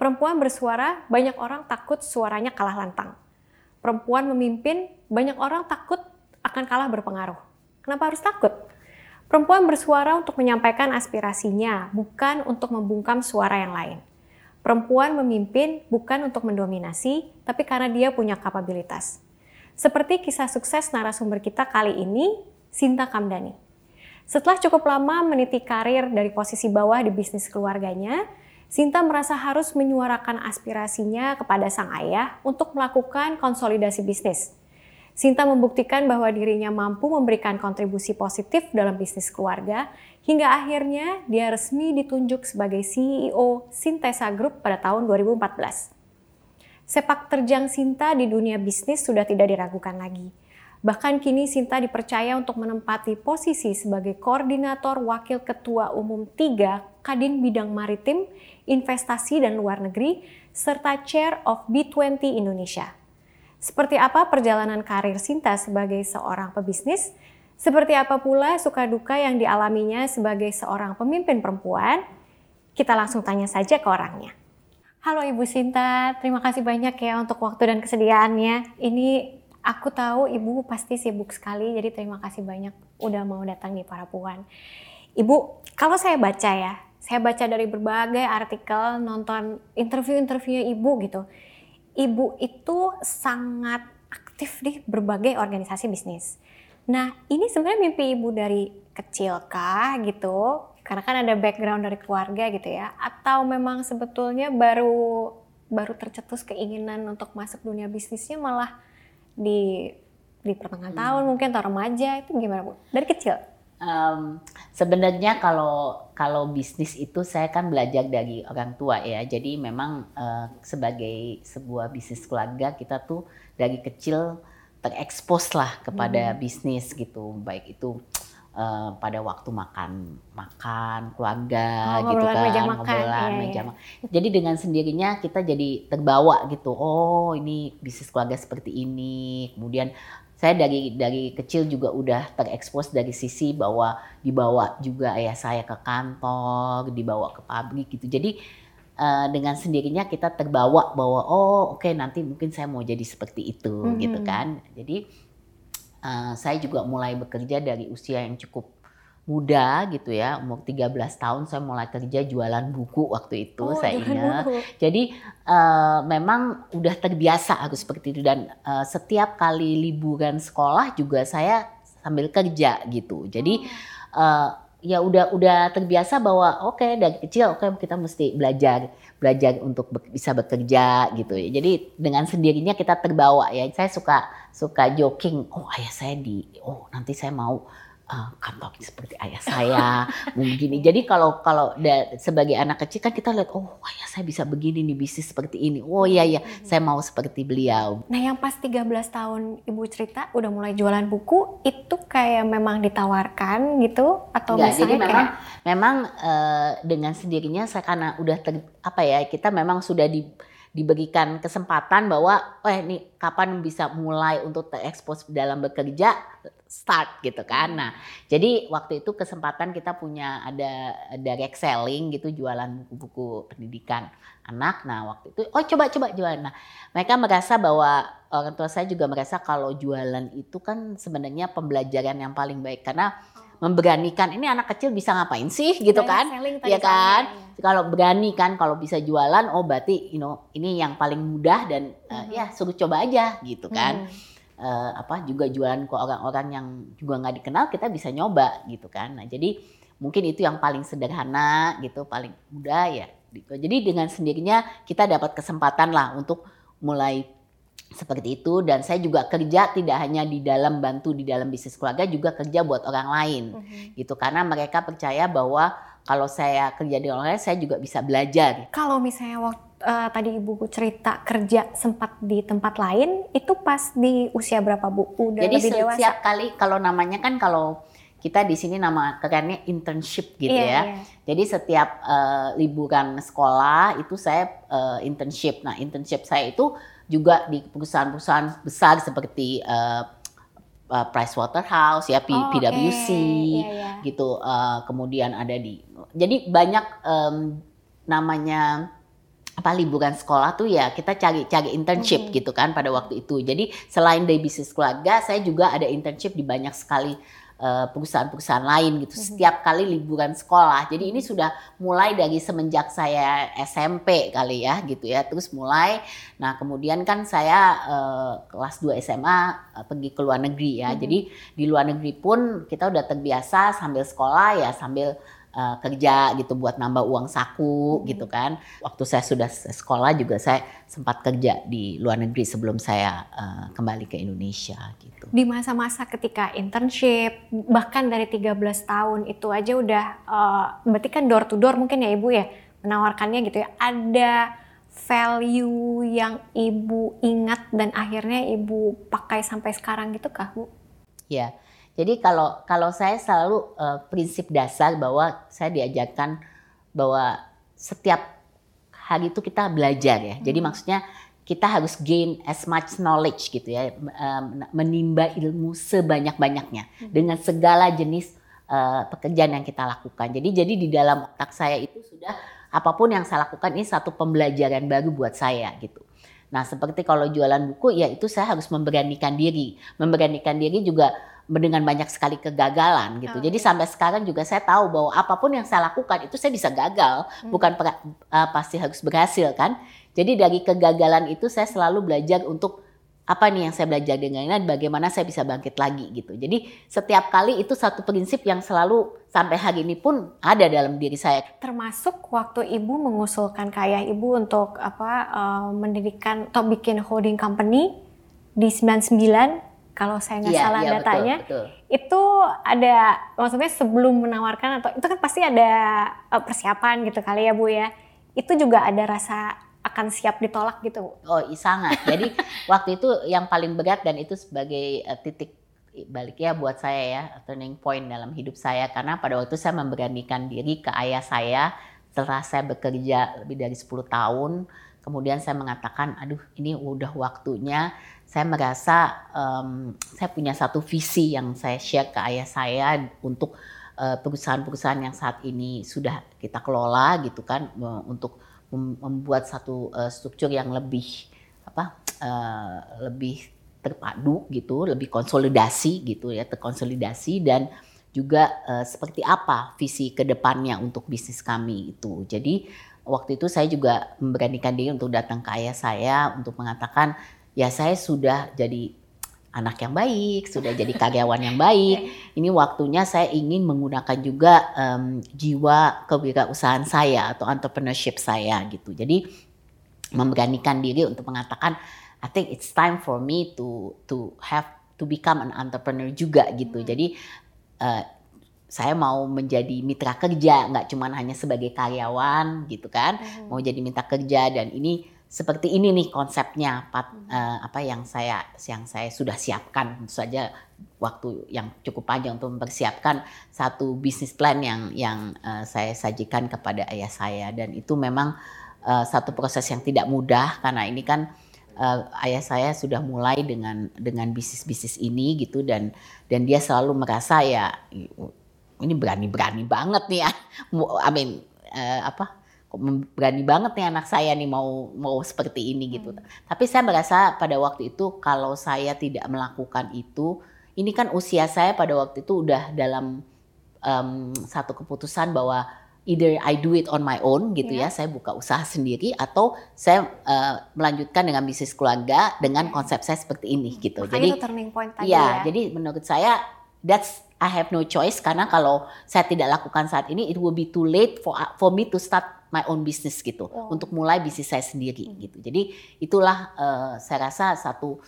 Perempuan bersuara, banyak orang takut suaranya kalah lantang. Perempuan memimpin, banyak orang takut akan kalah berpengaruh. Kenapa harus takut? Perempuan bersuara untuk menyampaikan aspirasinya, bukan untuk membungkam suara yang lain. Perempuan memimpin bukan untuk mendominasi, tapi karena dia punya kapabilitas. Seperti kisah sukses narasumber kita kali ini, Sinta Kamdani. Setelah cukup lama meniti karir dari posisi bawah di bisnis keluarganya, Sinta merasa harus menyuarakan aspirasinya kepada sang ayah untuk melakukan konsolidasi bisnis. Sinta membuktikan bahwa dirinya mampu memberikan kontribusi positif dalam bisnis keluarga, hingga akhirnya dia resmi ditunjuk sebagai CEO Sintesa Group pada tahun 2014. Sepak terjang Sinta di dunia bisnis sudah tidak diragukan lagi. Bahkan kini Sinta dipercaya untuk menempati posisi sebagai koordinator wakil ketua umum 3 Kadin Bidang Maritim, Investasi dan Luar Negeri, serta Chair of B20 Indonesia. Seperti apa perjalanan karir Sinta sebagai seorang pebisnis? Seperti apa pula suka duka yang dialaminya sebagai seorang pemimpin perempuan? Kita langsung tanya saja ke orangnya. Halo Ibu Sinta, terima kasih banyak ya untuk waktu dan kesediaannya. Ini Aku tahu ibu pasti sibuk sekali, jadi terima kasih banyak udah mau datang di Parapuan. Ibu, kalau saya baca ya, saya baca dari berbagai artikel, nonton interview-interviewnya ibu gitu. Ibu itu sangat aktif di berbagai organisasi bisnis. Nah, ini sebenarnya mimpi ibu dari kecil kah gitu? Karena kan ada background dari keluarga gitu ya. Atau memang sebetulnya baru baru tercetus keinginan untuk masuk dunia bisnisnya malah di di pertengahan hmm. tahun mungkin atau remaja itu gimana bu? Dari kecil? Um, sebenarnya kalau kalau bisnis itu saya kan belajar dari orang tua ya. Jadi memang uh, sebagai sebuah bisnis keluarga kita tuh dari kecil terekspos lah kepada hmm. bisnis gitu. Baik itu uh, pada waktu makan makan keluarga oh, gitu kan meja makan, iya, meja iya. Jadi dengan sendirinya kita jadi terbawa gitu. Oh, ini bisnis keluarga seperti ini. Kemudian saya dari dari kecil juga udah terekspos dari sisi bahwa dibawa juga ayah saya ke kantor, dibawa ke pabrik gitu. Jadi uh, dengan sendirinya kita terbawa bahwa oh oke okay, nanti mungkin saya mau jadi seperti itu mm -hmm. gitu kan. Jadi uh, saya juga mulai bekerja dari usia yang cukup muda gitu ya, umur 13 tahun saya mulai kerja jualan buku waktu itu oh, saya ingat. Buku. Jadi uh, memang udah terbiasa harus seperti itu dan uh, setiap kali liburan sekolah juga saya sambil kerja gitu. Jadi oh. uh, ya udah udah terbiasa bahwa oke okay, dari kecil oke okay, kita mesti belajar belajar untuk be bisa bekerja gitu ya. Jadi dengan sendirinya kita terbawa ya. Saya suka suka joking, oh ayah saya di oh nanti saya mau uh, kantor seperti ayah saya, begini. Jadi kalau kalau da, sebagai anak kecil kan kita lihat, oh ayah saya bisa begini nih bisnis seperti ini. Oh iya iya, hmm. saya mau seperti beliau. Nah yang pas 13 tahun ibu cerita udah mulai jualan buku, itu kayak memang ditawarkan gitu atau Enggak, misalnya jadi memang kayak... memang uh, dengan sendirinya saya karena udah ter, apa ya kita memang sudah di diberikan kesempatan bahwa oh ini kapan bisa mulai untuk terekspos dalam bekerja start gitu kan. Nah, jadi waktu itu kesempatan kita punya ada direct selling gitu jualan buku-buku pendidikan anak. Nah, waktu itu oh coba coba jualan. Nah, mereka merasa bahwa orang tua saya juga merasa kalau jualan itu kan sebenarnya pembelajaran yang paling baik karena memberanikan ini anak kecil bisa ngapain sih gitu kan ya kan ya. kalau berani kan kalau bisa jualan oh berarti you know ini yang paling mudah dan uh, ya suruh coba aja gitu kan hmm. uh, apa juga jualan ke orang-orang yang juga nggak dikenal kita bisa nyoba gitu kan nah jadi mungkin itu yang paling sederhana gitu paling mudah ya gitu. jadi dengan sendirinya kita dapat kesempatan lah untuk mulai seperti itu dan saya juga kerja tidak hanya di dalam bantu di dalam bisnis keluarga juga kerja buat orang lain mm -hmm. gitu karena mereka percaya bahwa kalau saya kerja di orang lain saya juga bisa belajar. Kalau misalnya waktu uh, tadi ibu cerita kerja sempat di tempat lain itu pas di usia berapa bu? Udah Jadi lebih dewasa? setiap kali kalau namanya kan kalau kita di sini nama kerennya internship gitu yeah, ya. Yeah. Jadi setiap uh, liburan sekolah itu saya uh, internship. Nah internship saya itu juga di perusahaan-perusahaan besar seperti uh, uh, Price Waterhouse ya P, oh, PwC okay. yeah, yeah. gitu uh, kemudian ada di jadi banyak um, namanya apa liburan sekolah tuh ya kita cari cari internship Hmm. gitu kan pada waktu itu. Jadi selain dari bisnis keluarga, saya juga ada internship di banyak sekali eh, perusahaan-perusahaan lain gitu. Mhm. Setiap kali liburan sekolah. Jadi ini sudah mulai dari semenjak saya SMP kali ya gitu ya. Terus mulai nah kemudian kan saya eh, kelas 2 SMA eh, pergi ke luar negeri ya. Mhm. Jadi di luar negeri pun kita udah terbiasa sambil sekolah ya sambil eh, kerja gitu buat nambah uang saku Mhm. gitu kan. Waktu saya sudah sekolah juga saya sempat kerja di luar negeri sebelum saya eh, kembali ke Indonesia gitu. Di masa-masa ketika internship, bahkan dari 13 tahun itu aja udah, eh, berarti kan door to door mungkin ya Ibu ya, menawarkannya gitu ya. Ada value yang Ibu ingat dan akhirnya Ibu pakai sampai sekarang gitu kah Bu? Ya, jadi kalau kalau saya selalu eh, prinsip dasar bahwa saya diajarkan bahwa setiap hari itu kita belajar ya. Jadi Hmm. maksudnya kita harus gain as much knowledge gitu ya, menimba ilmu sebanyak-banyaknya Hmm. dengan segala jenis eh, pekerjaan yang kita lakukan. Jadi jadi di dalam otak saya itu sudah apa pun yang saya lakukan ini satu pembelajaran baru buat saya gitu. Nah, seperti kalau jualan buku ya itu saya harus memberanikan diri. Memberanikan diri juga dengan banyak sekali kegagalan gitu. Oh, Jadi sampai sekarang juga saya tahu bahwa apa pun yang saya lakukan itu saya bisa gagal, Hmm. bukan uh, pasti harus berhasil kan. Jadi dari kegagalan itu saya selalu belajar untuk apa nih yang saya belajar dengan ini, bagaimana saya bisa bangkit lagi gitu. Jadi setiap kali itu satu prinsip yang selalu sampai hari ini pun ada dalam diri saya. Termasuk waktu Ibu mengusulkan ke ayah Ibu untuk apa eh, mendirikan atau bikin holding company di 99 kalau saya nggak Iya, salah iya, betul, datanya. betul. itu ada maksudnya sebelum menawarkan atau itu kan pasti ada eh, persiapan gitu kali ya Bu ya. Itu juga ada rasa akan siap ditolak gitu. Oh, sangat. Jadi waktu itu yang paling berat dan itu sebagai eh, titik baliknya buat saya ya, turning point dalam hidup saya karena pada waktu saya memberanikan diri ke ayah saya setelah saya bekerja lebih dari 10 tahun. Kemudian saya mengatakan, aduh ini udah waktunya. Saya merasa em, saya punya satu visi yang saya share ke ayah saya untuk eh, perusahaan-perusahaan yang saat ini sudah kita kelola gitu kan untuk mem- membuat satu eh, struktur yang lebih apa eh, lebih terpadu gitu, lebih konsolidasi gitu ya, terkonsolidasi dan juga eh, seperti apa visi ke depannya untuk bisnis kami itu. Jadi waktu itu saya juga memberanikan diri untuk datang ke ayah saya untuk mengatakan ya saya sudah jadi anak yang baik, sudah jadi karyawan yang baik. Ini waktunya saya ingin menggunakan juga em, jiwa kewirausahaan saya atau entrepreneurship saya gitu. Jadi memberanikan diri untuk mengatakan I think it's time for me to to have to become an entrepreneur juga gitu. Hmm. Jadi eh, saya mau menjadi mitra kerja, nggak cuma hanya sebagai karyawan gitu kan, mau jadi mitra kerja dan ini seperti ini nih konsepnya Pat- eh, apa yang saya yang saya sudah siapkan tentu saja waktu yang cukup panjang untuk mempersiapkan satu bisnis plan yang yang eh, saya sajikan kepada ayah saya dan itu memang eh, satu proses yang tidak mudah karena ini kan eh, ayah saya sudah mulai dengan dengan bisnis-bisnis ini gitu dan dan dia selalu merasa ya ini berani-berani banget nih ya. I mean eh, apa berani banget nih anak saya nih mau mau seperti ini gitu. Tapi saya merasa pada waktu itu kalau saya tidak melakukan itu, ini kan usia saya pada waktu itu udah dalam em, satu keputusan bahwa either I do it on my own gitu ya, Iya. saya buka usaha sendiri atau saya eh, melanjutkan dengan bisnis keluarga dengan konsep saya seperti ini gitu. Makanya Jadi itu turning point tadi Iya, ya. jadi menurut saya that's I have no choice karena kalau saya tidak lakukan saat ini it will be too late for for me to start my own business gitu Oh. untuk mulai bisnis saya sendiri gitu. Jadi itulah eh, saya rasa satu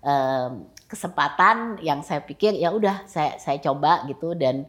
em, kesempatan yang saya pikir ya udah saya saya coba gitu dan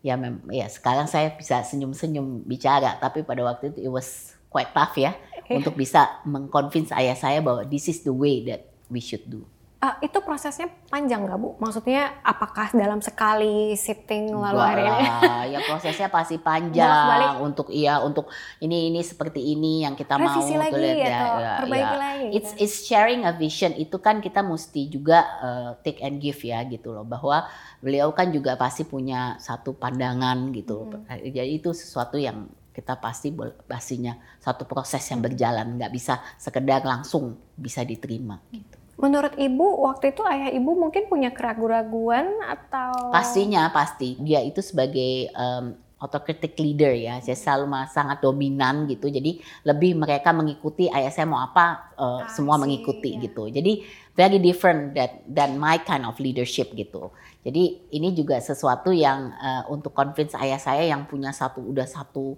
ya mem- ya sekarang saya bisa senyum-senyum bicara tapi pada waktu itu it was quite tough ya untuk bisa mengconvince ayah saya bahwa this is the way that we should do. Eh, itu prosesnya panjang nggak Bu? Maksudnya apakah dalam sekali sitting lalu Enggak akhirnya ya prosesnya pasti panjang untuk iya untuk ini ini seperti ini yang kita mau revisi lagi tuh lihat atau ya, perbaiki ya. lagi? It's gitu? it's sharing a vision itu kan kita mesti juga uh, take and give ya gitu loh bahwa beliau kan juga pasti punya satu pandangan gitu. Hmm. Jadi itu sesuatu yang kita pasti pastinya satu proses yang berjalan, nggak bisa sekedar langsung bisa diterima. Gitu. Menurut ibu waktu itu ayah ibu mungkin punya keraguan-raguan atau? Pastinya pasti dia itu sebagai um, autocratic leader ya, saya selalu sangat dominan gitu. Jadi lebih mereka mengikuti ayah saya mau apa uh, ah, semua mengikuti yeah. gitu. Jadi very different that than my kind of leadership gitu. Jadi ini juga sesuatu yang uh, untuk convince ayah saya yang punya satu udah satu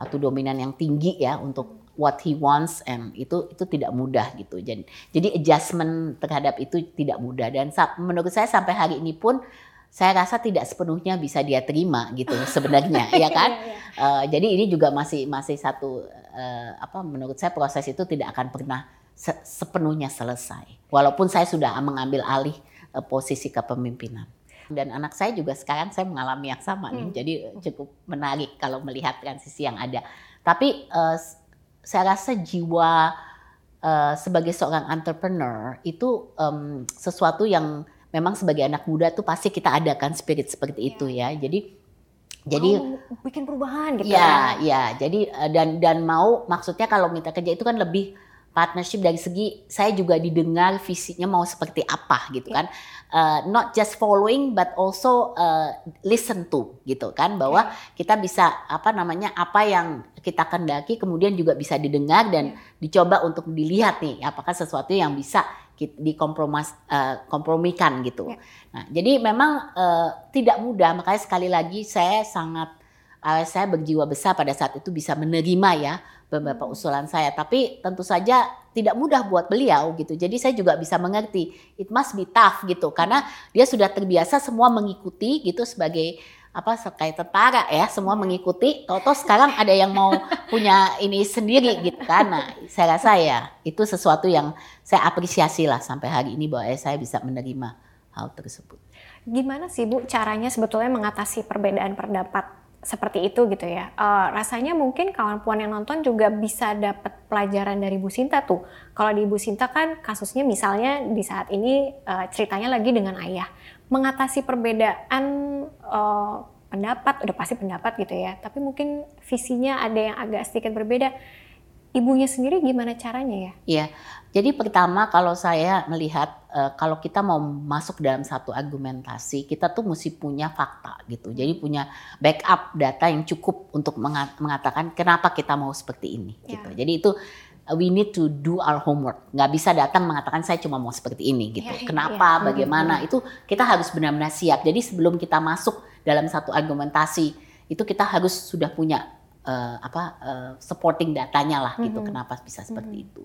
satu dominan yang tinggi ya untuk what he wants and itu itu tidak mudah gitu. Jadi jadi adjustment terhadap itu tidak mudah. Dan menurut saya sampai hari ini pun saya rasa tidak sepenuhnya bisa dia terima gitu sebenarnya ya kan? uh, jadi ini juga masih masih satu uh, apa menurut saya proses itu tidak akan pernah se sepenuhnya selesai. Walaupun saya sudah mengambil alih uh, posisi kepemimpinan. Dan anak saya juga sekarang saya mengalami yang sama nih. Hmm. jadi cukup menarik kalau melihat transisi yang ada. Tapi uh, saya rasa jiwa uh, sebagai seorang entrepreneur itu um, sesuatu yang memang sebagai anak muda tuh pasti kita ada kan spirit seperti itu iya. ya. Jadi jadi bikin perubahan gitu ya. Ya, ya. Jadi eh, dan dan mau maksudnya kalau minta kerja itu kan lebih partnership dari segi saya juga didengar visinya mau seperti apa gitu yeah. kan uh, not just following but also uh, listen to gitu kan bahwa yeah. kita bisa apa namanya apa yang kita kendaki kemudian juga bisa didengar dan yeah. dicoba untuk dilihat nih apakah sesuatu yang bisa dikompromas uh, kompromikan gitu. Ya. Nah, jadi memang uh, tidak mudah makanya sekali lagi saya sangat uh, saya berjiwa besar pada saat itu bisa menerima ya beberapa usulan saya. Tapi tentu saja tidak mudah buat beliau gitu. Jadi saya juga bisa mengerti it must be tough gitu. Karena dia sudah terbiasa semua mengikuti gitu sebagai apa kayak tentara ya. Semua mengikuti. Toto sekarang ada yang mau punya ini sendiri gitu kan. Nah saya rasa ya itu sesuatu yang saya apresiasi lah sampai hari ini bahwa saya bisa menerima hal tersebut. Gimana sih bu caranya sebetulnya mengatasi perbedaan pendapat seperti itu gitu ya. Uh, rasanya mungkin kawan puan yang nonton juga bisa dapat pelajaran dari Bu Sinta tuh. Kalau di Bu Sinta kan kasusnya misalnya di saat ini uh, ceritanya lagi dengan ayah mengatasi perbedaan uh, pendapat, udah pasti pendapat gitu ya, tapi mungkin visinya ada yang agak sedikit berbeda. Ibunya sendiri gimana caranya ya? Iya, jadi pertama kalau saya melihat uh, kalau kita mau masuk dalam satu argumentasi, kita tuh mesti punya fakta gitu. Jadi punya backup data yang cukup untuk mengatakan kenapa kita mau seperti ini ya. gitu. Jadi itu we need to do our homework. Nggak bisa datang mengatakan saya cuma mau seperti ini gitu. Yeah, iya. Kenapa, yeah. bagaimana, mm-hmm. itu kita harus benar-benar siap. Jadi sebelum kita masuk dalam satu argumentasi, itu kita harus sudah punya uh, apa uh, supporting datanya lah gitu. Mm -hmm. Kenapa bisa seperti mm -hmm. itu.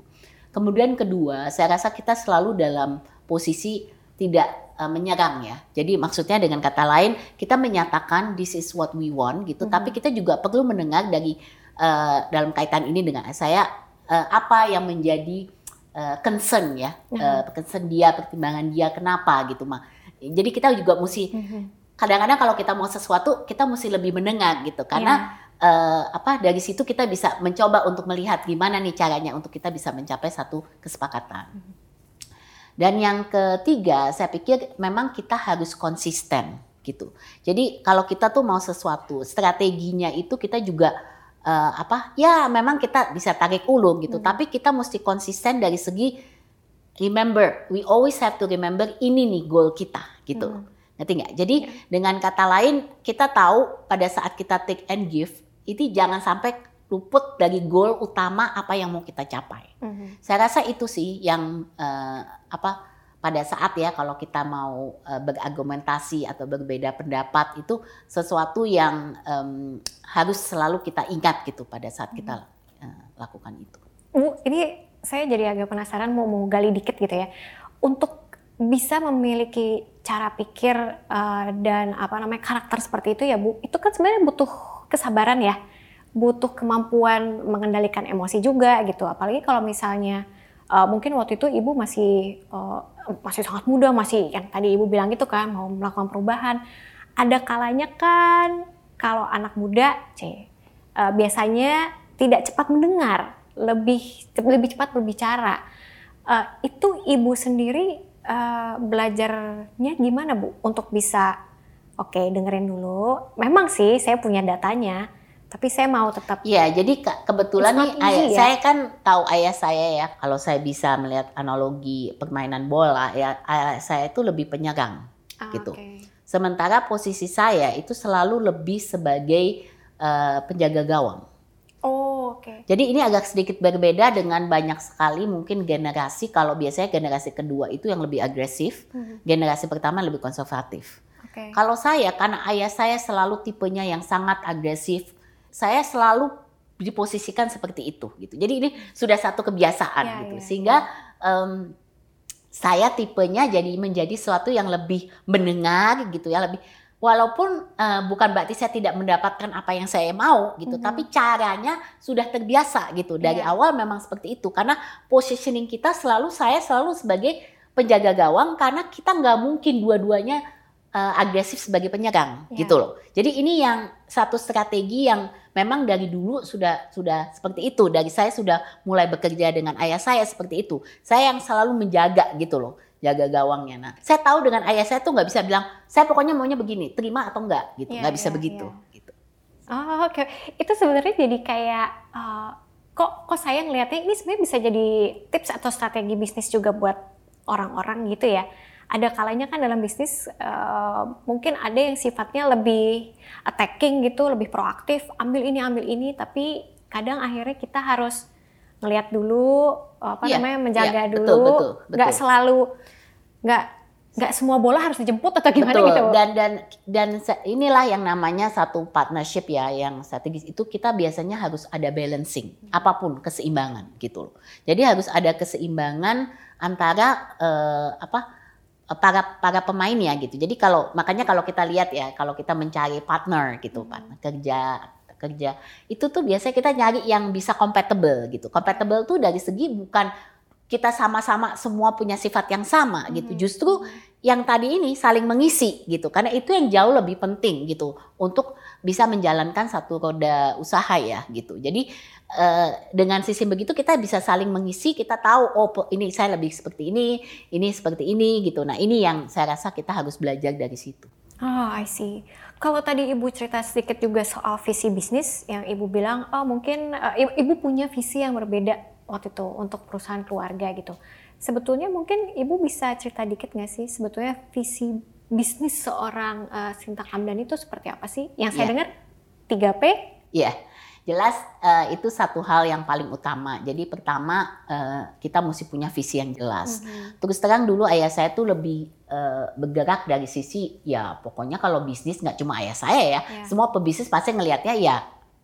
Kemudian kedua, saya rasa kita selalu dalam posisi tidak uh, menyerang ya. Jadi maksudnya dengan kata lain, kita menyatakan this is what we want gitu, mm -hmm. tapi kita juga perlu mendengar dari uh, dalam kaitan ini dengan saya uh, apa yang menjadi uh, concern ya, uh, uh, concern dia, pertimbangan dia, kenapa gitu mah. Jadi kita juga mesti mhm. kadang-kadang kalau kita mau sesuatu kita mesti lebih mendengar gitu karena uh, apa dari situ kita bisa mencoba untuk melihat gimana nih caranya untuk kita bisa mencapai satu kesepakatan. Dan yang ketiga, saya pikir memang kita harus konsisten gitu. Jadi kalau kita tuh mau sesuatu, strateginya itu kita juga uh, apa ya memang kita bisa tarik ulur gitu hmm. tapi kita mesti konsisten dari segi remember we always have to remember ini nih goal kita gitu hmm. ngerti nggak jadi yeah. dengan kata lain kita tahu pada saat kita take and give itu jangan sampai luput dari goal utama apa yang mau kita capai. -hmm. Saya rasa itu sih yang uh, apa pada saat ya kalau kita mau uh, berargumentasi atau berbeda pendapat itu sesuatu yang um, harus selalu kita ingat gitu pada saat kita uh, lakukan itu. Bu, ini saya jadi agak penasaran mau mau gali dikit gitu ya. Untuk bisa memiliki cara pikir uh, dan apa namanya karakter seperti itu ya Bu, itu kan sebenarnya butuh kesabaran ya, butuh kemampuan mengendalikan emosi juga gitu. Apalagi kalau misalnya uh, mungkin waktu itu ibu masih uh, masih sangat muda, masih yang tadi ibu bilang gitu kan mau melakukan perubahan. Ada kalanya kan kalau anak muda, c uh, biasanya tidak cepat mendengar, lebih lebih cepat berbicara. Uh, itu ibu sendiri uh, belajarnya gimana bu untuk bisa oke okay, dengerin dulu. Memang sih saya punya datanya, tapi saya mau tetap. Iya, jadi ke kebetulan nih ayah, ya? saya kan tahu ayah saya ya, kalau saya bisa melihat analogi permainan bola ya, ayah saya itu lebih penyerang ah, gitu. Okay. Sementara posisi saya itu selalu lebih sebagai uh, penjaga gawang. Oh, oke. Okay. Jadi ini agak sedikit berbeda dengan banyak sekali mungkin generasi kalau biasanya generasi kedua itu yang lebih agresif, hmm. generasi pertama lebih konservatif. Okay. Kalau saya karena ayah saya selalu tipenya yang sangat agresif, saya selalu diposisikan seperti itu gitu. Jadi ini sudah satu kebiasaan ya, gitu. Ya, Sehingga Um, saya tipenya jadi menjadi sesuatu yang lebih mendengar gitu ya, lebih walaupun uh, bukan berarti saya tidak mendapatkan apa yang saya mau gitu, mm -hmm. tapi caranya sudah terbiasa gitu. Dari yeah. awal memang seperti itu karena positioning kita selalu saya selalu sebagai penjaga gawang karena kita nggak mungkin dua-duanya uh, agresif sebagai penyerang yeah. gitu loh. Jadi ini yang satu strategi yang memang dari dulu sudah sudah seperti itu. Dari saya sudah mulai bekerja dengan ayah saya seperti itu. Saya yang selalu menjaga gitu loh, jaga gawangnya. Nah, saya tahu dengan ayah saya tuh nggak bisa bilang, saya pokoknya maunya begini, terima atau enggak gitu, iya, nggak yeah, bisa yeah, begitu. Yeah. Gitu. Oh oke, okay. itu sebenarnya jadi kayak uh, kok kok saya ngelihatnya ini sebenarnya bisa jadi tips atau strategi bisnis juga buat orang-orang gitu ya ada kalanya kan dalam bisnis uh, mungkin ada yang sifatnya lebih attacking gitu, lebih proaktif, ambil ini ambil ini, tapi kadang akhirnya kita harus ngelihat dulu apa yeah, namanya menjaga yeah, dulu, betul, betul, betul. nggak selalu nggak nggak semua bola harus dijemput atau gimana betul. gitu. Dan dan dan inilah yang namanya satu partnership ya yang strategis itu kita biasanya harus ada balancing apa pun keseimbangan gitu loh. Jadi harus ada keseimbangan antara uh, apa para para pemain ya gitu. Jadi kalau makanya kalau kita lihat ya kalau kita mencari partner gitu, hmm. partner kerja kerja itu tuh biasanya kita nyari yang bisa compatible gitu. Compatible tuh dari segi bukan kita sama-sama semua punya sifat yang sama gitu. Hmm. Justru yang tadi ini saling mengisi gitu. Karena itu yang jauh lebih penting gitu untuk bisa menjalankan satu roda usaha ya gitu. Jadi uh, dengan sistem begitu kita bisa saling mengisi, kita tahu oh ini saya lebih seperti ini, ini seperti ini gitu. Nah, ini yang saya rasa kita harus belajar dari situ. Oh, I see. Kalau tadi Ibu cerita sedikit juga soal visi bisnis yang Ibu bilang, oh mungkin uh, Ibu punya visi yang berbeda waktu itu untuk perusahaan keluarga gitu. Sebetulnya mungkin Ibu bisa cerita dikit nggak sih sebetulnya visi bisnis seorang uh, Sinta Kamdan itu seperti apa sih? Yang saya yeah. dengar 3P? Iya. Yeah jelas uh, itu satu hal yang paling utama. Jadi pertama uh, kita mesti punya visi yang jelas. Mm-hmm. Terus terang dulu ayah saya tuh lebih uh, bergerak dari sisi ya pokoknya kalau bisnis nggak cuma ayah saya ya, yeah. semua pebisnis pasti ngelihatnya ya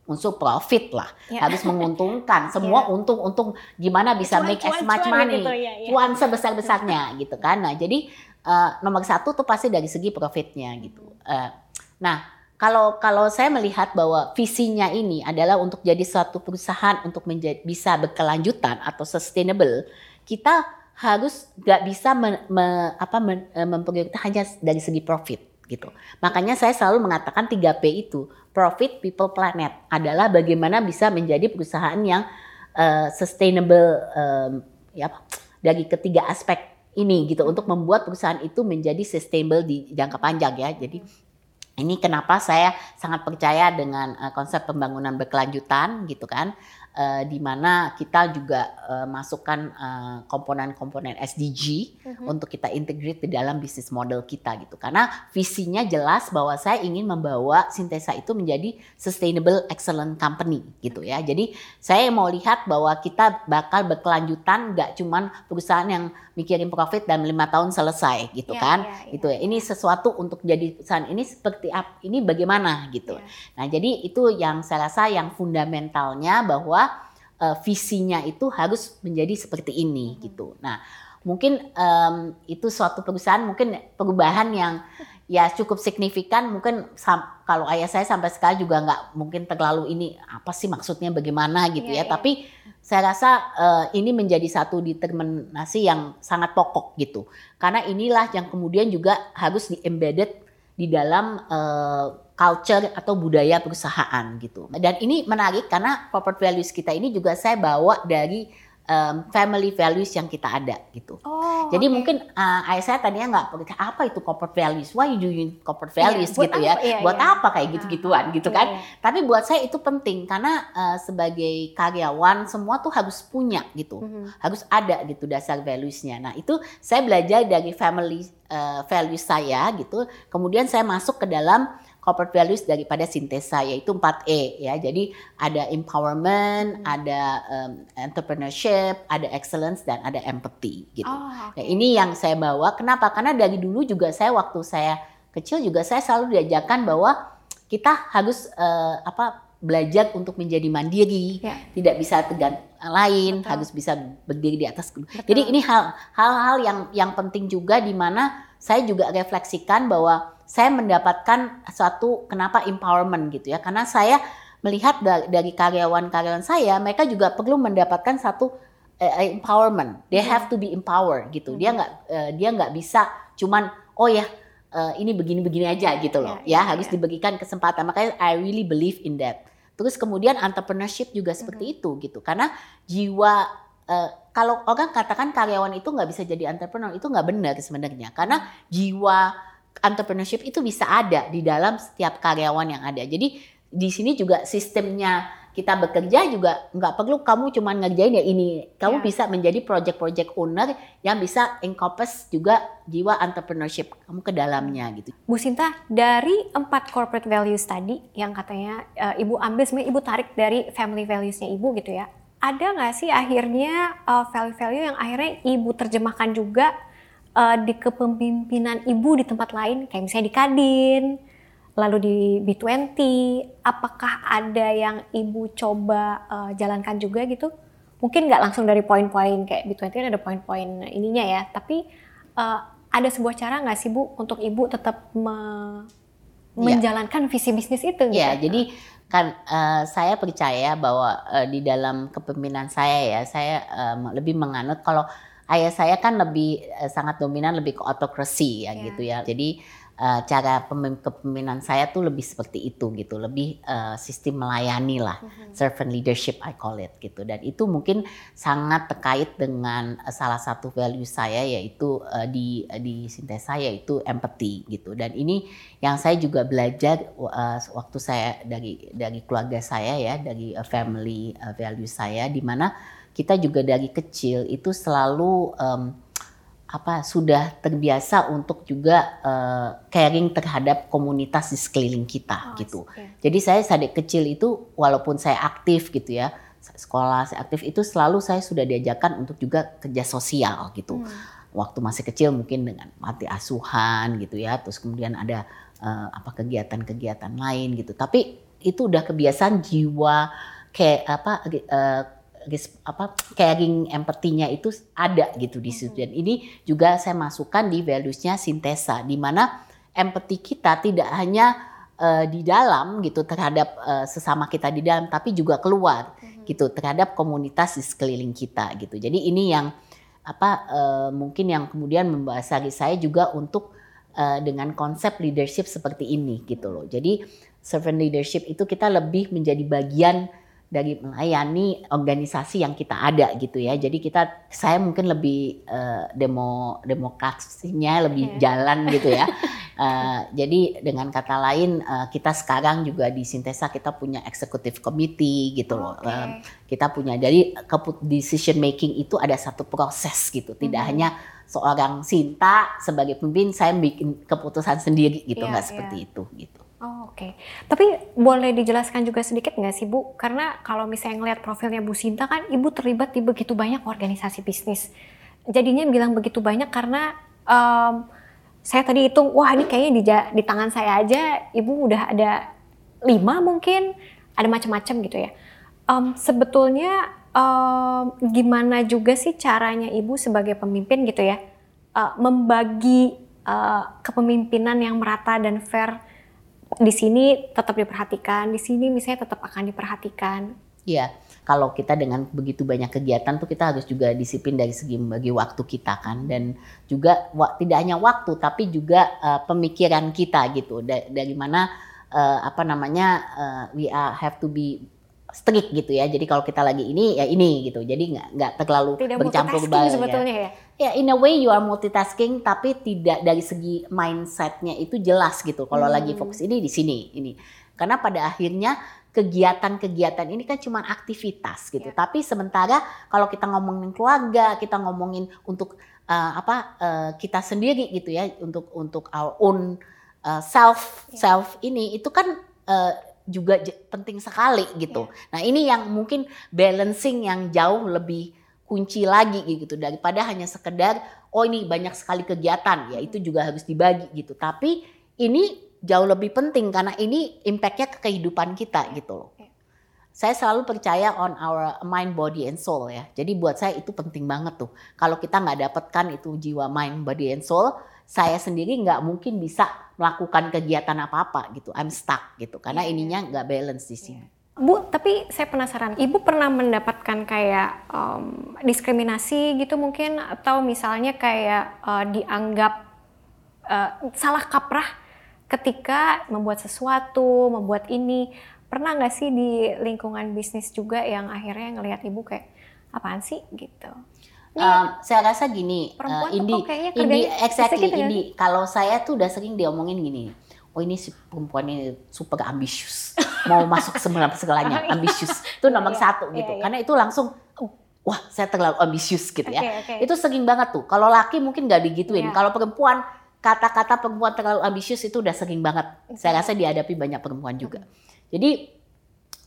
unsur profit lah yeah. harus menguntungkan semua yeah. untung untung gimana bisa cuan, make cuan, as much cuan money gitu, ya, ya. cuan sebesar besarnya gitu kan nah jadi uh, nomor satu tuh pasti dari segi profitnya gitu uh, nah kalau kalau saya melihat bahwa visinya ini adalah untuk jadi suatu perusahaan untuk menjadi, bisa berkelanjutan atau sustainable, kita harus nggak bisa me, me, apa men, eh, hanya dari segi profit gitu. Makanya saya selalu mengatakan 3P itu, profit, people, planet adalah bagaimana bisa menjadi perusahaan yang uh, sustainable um, ya dari ketiga aspek ini gitu untuk membuat perusahaan itu menjadi sustainable di jangka panjang ya. Jadi ini kenapa saya sangat percaya dengan uh, konsep pembangunan berkelanjutan gitu kan uh, di mana kita juga uh, masukkan komponen-komponen uh, SDG uh-huh. untuk kita integrate di dalam bisnis model kita gitu. Karena visinya jelas bahwa saya ingin membawa Sintesa itu menjadi sustainable excellent company gitu ya. Jadi saya mau lihat bahwa kita bakal berkelanjutan gak cuman perusahaan yang mikirin profit dan lima tahun selesai gitu yeah, kan. Yeah, yeah. Gitu ya. Ini sesuatu untuk jadi perusahaan ini seperti apa? Ini bagaimana gitu. Yeah. Nah, jadi itu yang saya rasa yang fundamentalnya bahwa uh, visinya itu harus menjadi seperti ini hmm. gitu. Nah, mungkin um, itu suatu perusahaan mungkin perubahan yang ya cukup signifikan mungkin kalau ayah saya sampai sekarang juga nggak mungkin terlalu ini apa sih maksudnya bagaimana gitu yeah, ya yeah. tapi saya rasa uh, ini menjadi satu determinasi yang sangat pokok gitu karena inilah yang kemudian juga harus di embedded di dalam uh, culture atau budaya perusahaan gitu. Dan ini menarik karena corporate values kita ini juga saya bawa dari um, family values yang kita ada gitu. Oh, Jadi oke. mungkin uh, ayah saya tadinya nggak apa itu corporate values, why you doing corporate Iya, values buat gitu apa? ya, Iya, buat iya. apa kayak Ah, gitu-gituan gitu Iya, kan. iya. Tapi buat saya itu penting karena uh, sebagai karyawan semua tuh harus punya gitu, Mhm. harus ada gitu dasar valuesnya. Nah itu saya belajar dari family uh, values saya gitu, kemudian saya masuk ke dalam corporate values daripada sintesa yaitu 4E ya. Jadi ada empowerment, Hmm. ada um, entrepreneurship, ada excellence dan ada empathy gitu. Oh, Nah, oke. ini yang saya bawa. Kenapa? Karena dari dulu juga saya waktu saya kecil juga saya selalu diajarkan bahwa kita harus eh, apa belajar untuk menjadi mandiri, Ya. tidak bisa tergantung lain, Betul. harus bisa berdiri di atas. Betul. Jadi ini hal- hal-hal yang yang penting juga di mana saya juga refleksikan bahwa saya mendapatkan suatu kenapa empowerment gitu ya. Karena saya melihat da- dari karyawan-karyawan saya, mereka juga perlu mendapatkan satu eh, empowerment. They have to be empowered gitu. Dia Mhm. nggak eh, dia nggak bisa cuman oh ya eh, ini begini-begini aja gitu loh. Ya, Ya, ya, harus ya. diberikan kesempatan. Makanya I really believe in that. Terus kemudian entrepreneurship juga seperti itu gitu. Karena jiwa eh, kalau orang katakan karyawan itu nggak bisa jadi entrepreneur itu nggak benar sebenarnya. Karena jiwa entrepreneurship itu bisa ada di dalam setiap karyawan yang ada. Jadi di sini juga sistemnya kita bekerja juga nggak perlu kamu cuman ngerjain ya ini. Kamu Ya. bisa menjadi project-project owner yang bisa encompass juga jiwa entrepreneurship kamu ke dalamnya gitu. Bu Sinta, dari empat corporate values tadi yang katanya eh, Ibu ambil sebenarnya Ibu tarik dari family values-nya Ibu gitu ya. Ada nggak sih akhirnya eh, value-value yang akhirnya Ibu terjemahkan juga eh, di kepemimpinan Ibu di tempat lain, kayak misalnya di Kadin, lalu di B20, apakah ada yang Ibu coba eh, jalankan juga gitu? Mungkin nggak langsung dari poin-poin kayak B20 kan ada poin-poin ininya ya, tapi eh, ada sebuah cara nggak sih Bu untuk Ibu tetap me- Iya. menjalankan visi bisnis itu gitu? Ya, jadi kan eh, saya percaya bahwa eh, di dalam kepemimpinan saya ya, saya em, lebih menganut kalau ayah saya kan lebih eh, sangat dominan lebih ke autokrasi ya Ya. gitu ya. Jadi eh, cara pemim- kepemimpinan saya tuh lebih seperti itu gitu, lebih eh, sistem melayani lah, Mhm. servant leadership I call it gitu. Dan itu mungkin sangat terkait dengan salah satu value saya yaitu eh, di di sintesa yaitu empathy gitu. Dan ini yang saya juga belajar uh, waktu saya dari dari keluarga saya ya dari uh, family uh, value saya di mana kita juga dari kecil itu selalu um, apa sudah terbiasa untuk juga uh, caring terhadap komunitas di sekeliling kita Oh, gitu. iya. Jadi saya sadik kecil itu walaupun saya aktif gitu ya sekolah saya aktif itu selalu saya sudah diajarkan untuk juga kerja sosial gitu Hmm. waktu masih kecil mungkin dengan mati asuhan gitu ya terus kemudian ada eh, apa kegiatan-kegiatan lain gitu tapi itu udah kebiasaan jiwa kayak apa res- apa caring empatinya itu ada gitu di situ. Dan ini juga saya masukkan di valuesnya sintesa di mana empati kita tidak hanya eh, di dalam gitu terhadap eh, sesama kita di dalam tapi juga keluar gitu terhadap komunitas di sekeliling kita gitu. Jadi ini yang apa eh, mungkin yang kemudian membasari saya juga untuk eh, dengan konsep leadership seperti ini gitu loh. Jadi servant leadership itu kita lebih menjadi bagian dari melayani organisasi yang kita ada gitu ya. Jadi kita saya mungkin lebih eh, demo demokrasinya lebih Oke. jalan gitu ya. Eh, jadi dengan kata lain eh, kita sekarang juga di Sintesa kita punya executive committee gitu loh. Oke. Eh, kita punya keput- decision making itu ada satu proses gitu tidak Mhm. hanya seorang Sinta sebagai pemimpin saya bikin keputusan sendiri gitu Iya, nggak iya. seperti itu gitu Oh, Oke, tapi boleh dijelaskan juga sedikit nggak sih Bu? Karena kalau misalnya ngelihat profilnya Bu Sinta kan Ibu terlibat di begitu banyak organisasi bisnis. Jadinya bilang begitu banyak karena em, saya tadi hitung, wah ini kayaknya di, di tangan saya aja Ibu udah ada lima mungkin, ada macam-macam gitu ya. Em, sebetulnya em, gimana juga sih caranya Ibu sebagai pemimpin gitu ya, eh, membagi eh, kepemimpinan yang merata dan fair di sini tetap diperhatikan, di sini misalnya tetap akan diperhatikan. Iya, kalau kita dengan begitu banyak kegiatan tuh kita harus juga disiplin dari segi membagi waktu kita kan dan juga tidak hanya waktu tapi juga uh, pemikiran kita gitu Da- dari mana uh, apa namanya uh, we are have to be strict gitu ya. Jadi kalau kita lagi ini ya ini gitu. Jadi nggak nggak terlalu Tidak bercampur multitasking baur sebetulnya ya. Ya in a way you are multitasking tapi tidak dari segi mindsetnya itu jelas gitu. Kalau Hmm. lagi fokus ini di sini ini. Karena pada akhirnya kegiatan-kegiatan ini kan cuma aktivitas gitu. Ya. Tapi sementara kalau kita ngomongin keluarga, kita ngomongin untuk uh, apa uh, kita sendiri gitu ya untuk untuk our own uh, self Ya. self ini itu kan uh, juga penting sekali gitu. Ya. Nah, ini yang mungkin balancing yang jauh lebih kunci lagi gitu daripada hanya sekedar oh ini banyak sekali kegiatan ya itu juga harus dibagi gitu. Tapi ini jauh lebih penting karena ini impactnya ke kehidupan kita gitu loh. Ya. Saya selalu percaya on our mind, body, and soul ya. Jadi buat saya itu penting banget tuh. Kalau kita nggak dapatkan itu jiwa mind, body, and soul, saya sendiri nggak mungkin bisa melakukan kegiatan apa-apa gitu. I'm stuck gitu karena Iya, ininya nggak balance di sini. Bu, tapi saya penasaran, Ibu pernah mendapatkan kayak em, diskriminasi gitu mungkin atau misalnya kayak eh, dianggap eh, salah kaprah ketika membuat sesuatu, membuat ini. Pernah nggak sih di lingkungan bisnis juga yang akhirnya ngelihat Ibu kayak apaan sih gitu? Ini Um, saya rasa gini, perempuan uh, Indi, kerjanya exactly, ya? Indi. Kalau saya tuh udah sering diomongin gini, oh ini si perempuan ini super ambisius, mau masuk semua segalanya, iya. ambisius. Itu nomor Iya, satu iya, gitu. iya. Karena itu langsung, oh, wah saya terlalu ambisius gitu ya. Oke. Itu sering banget tuh. Kalau laki mungkin nggak digituin. Iya. Kalau perempuan, kata-kata perempuan terlalu ambisius itu udah sering banget. Saya rasa dihadapi banyak perempuan juga. Jadi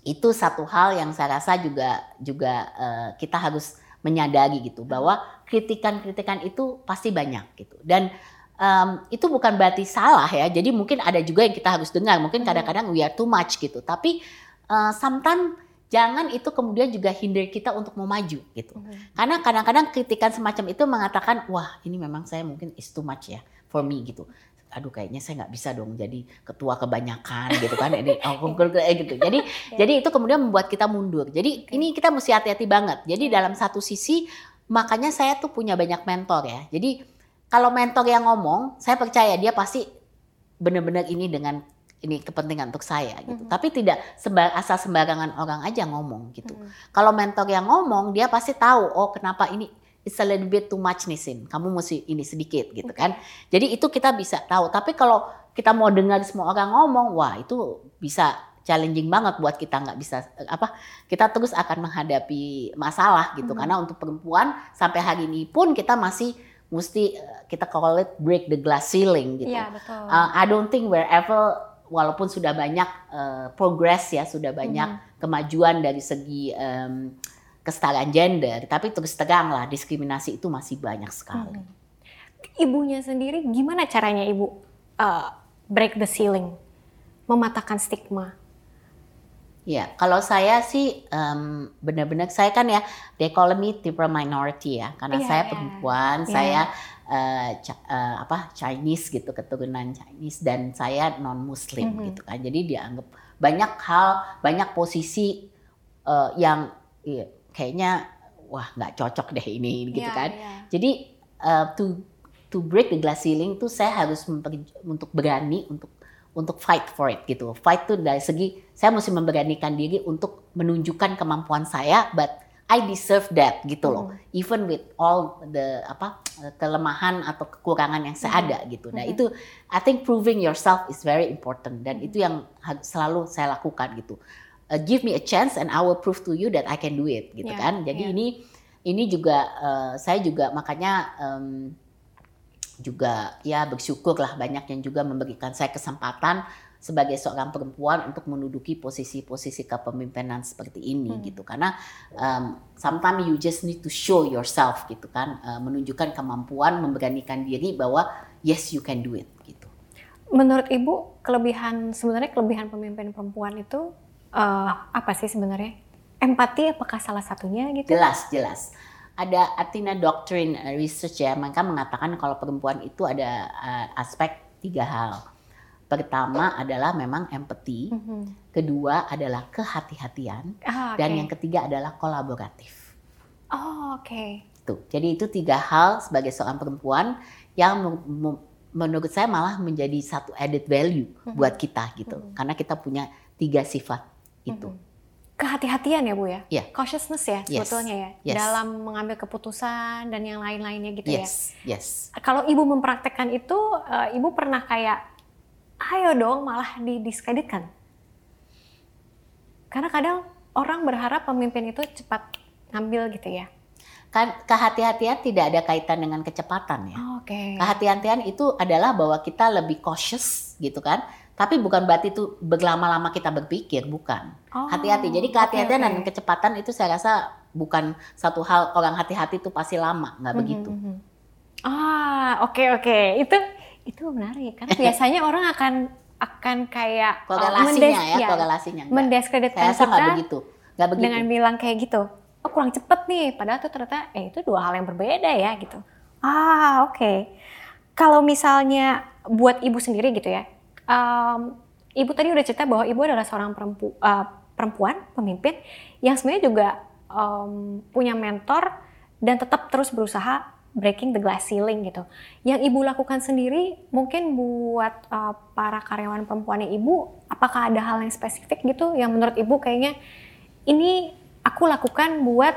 itu satu hal yang saya rasa juga juga eh, kita harus menyadari gitu bahwa kritikan-kritikan itu pasti banyak gitu dan em, itu bukan berarti salah ya. Jadi mungkin ada juga yang kita harus dengar. Mungkin Hmm. kadang-kadang we are too much gitu. Tapi eh, sometimes jangan itu kemudian juga hinder kita untuk mau maju gitu. Mhm. karena kadang-kadang kritikan semacam itu mengatakan wah ini memang saya mungkin is too much ya for me gitu. Aduh kayaknya saya nggak bisa dong jadi ketua kebanyakan gitu kan. Ini oh, gitu. Jadi jadi itu kemudian membuat kita mundur. Jadi Oke. ini kita mesti hati-hati banget. Jadi Ya. dalam satu sisi makanya saya tuh punya banyak mentor ya. Jadi kalau mentor yang ngomong saya percaya dia pasti benar-benar ini dengan ini kepentingan untuk saya gitu Mhm. tapi tidak sembar asal sembarangan orang aja ngomong gitu Mhm. kalau mentor yang ngomong dia pasti tahu oh kenapa ini it's a little bit too much nih Sin. Kamu mesti ini sedikit gitu Oke. kan. Jadi itu kita bisa tahu. Tapi kalau kita mau dengar semua orang ngomong, wah itu bisa challenging banget buat kita nggak bisa eh, apa kita terus akan menghadapi masalah gitu Mhm. karena untuk perempuan sampai hari ini pun kita masih mesti eh, kita call it break the glass ceiling gitu. Iya betul. Uh, I don't think wherever walaupun sudah banyak uh, progress ya, sudah banyak Mhm. kemajuan dari segi um, kesetaraan gender, tapi terus terang lah diskriminasi itu masih banyak sekali. Mhm. Ibunya sendiri gimana caranya ibu uh, break the ceiling, mematahkan stigma? Ya, kalau saya sih um, benar-benar saya kan ya they call me type minority ya, karena Iya, saya iya. perempuan, Iya. saya uh, uh, apa Chinese gitu keturunan Chinese dan saya non Muslim Mhm. gitu kan, jadi dianggap banyak hal, banyak posisi uh, yang iya, kayaknya wah nggak cocok deh ini gitu Iya, kan. iya. Jadi uh, to to break the glass ceiling tuh saya harus untuk berani untuk untuk fight for it gitu. Fight tuh dari segi saya mesti memberanikan diri untuk menunjukkan kemampuan saya, but I deserve that gitu loh. Mhm. Even with all the apa kelemahan atau kekurangan yang saya Mhm. ada gitu. Nah Mhm. itu I think proving yourself is very important dan itu yang selalu saya lakukan gitu. Uh, give me a chance and I will prove to you that I can do it gitu Yeah, kan. Jadi yeah. ini ini juga uh, saya juga makanya um, juga ya bersyukur lah banyak yang juga memberikan saya kesempatan sebagai seorang perempuan untuk menduduki posisi-posisi kepemimpinan seperti ini Hmm. gitu karena um, sometimes you just need to show yourself gitu kan uh, menunjukkan kemampuan memberanikan diri bahwa yes you can do it gitu Menurut ibu kelebihan sebenarnya kelebihan pemimpin perempuan itu uh, apa sih sebenarnya? Empati apakah salah satunya gitu? jelas jelas ada Athena Doctrine uh, Research ya mereka mengatakan kalau perempuan itu ada uh, aspek tiga hal pertama adalah memang empati Mhm. kedua adalah kehati-hatian Ah, dan oke. yang ketiga adalah kolaboratif. Oh, oke. Tuh. Jadi itu tiga hal sebagai seorang perempuan yang menurut saya malah menjadi satu added value Mhm. buat kita gitu. Mhm. Karena kita punya tiga sifat itu. Mhm. Kehati-hatian ya Bu ya? Iya. Cautiousness ya Yes. sebetulnya ya Yes. dalam mengambil keputusan dan yang lain-lainnya gitu ya. Yes, yes. Kalau Ibu mempraktekkan itu, eh, Ibu pernah kayak ayo dong malah didiskreditkan. Karena kadang orang berharap pemimpin itu cepat ngambil gitu ya. Kan kehati-hatian tidak ada kaitan dengan kecepatan ya. Oke. Kehati-hatian itu adalah bahwa kita lebih cautious gitu kan. Tapi bukan berarti itu berlama-lama kita berpikir, bukan. Oh, Hati-hati. Jadi kehati-hatian oke. dan kecepatan itu saya rasa bukan satu hal orang hati-hati itu pasti lama, nggak Mhm, begitu. mhm. Ah, oke oke. Itu itu menarik karena biasanya orang akan akan kayak oh, Korelasinya mendes- ya, korelasinya. Nggak. mendiskreditkan Saya rasa kita begitu. Nggak begitu. dengan bilang kayak gitu. Oh kurang cepet nih, padahal tuh ternyata eh itu dua hal yang berbeda ya gitu. Ah oke. Kalau misalnya buat ibu sendiri gitu ya, em, ibu tadi udah cerita bahwa ibu adalah seorang perempu- eh, perempuan pemimpin yang sebenarnya juga em, punya mentor dan tetap terus berusaha breaking the glass ceiling gitu. Yang ibu lakukan sendiri mungkin buat eh, para karyawan perempuannya ibu, apakah ada hal yang spesifik gitu yang menurut ibu kayaknya ini aku lakukan buat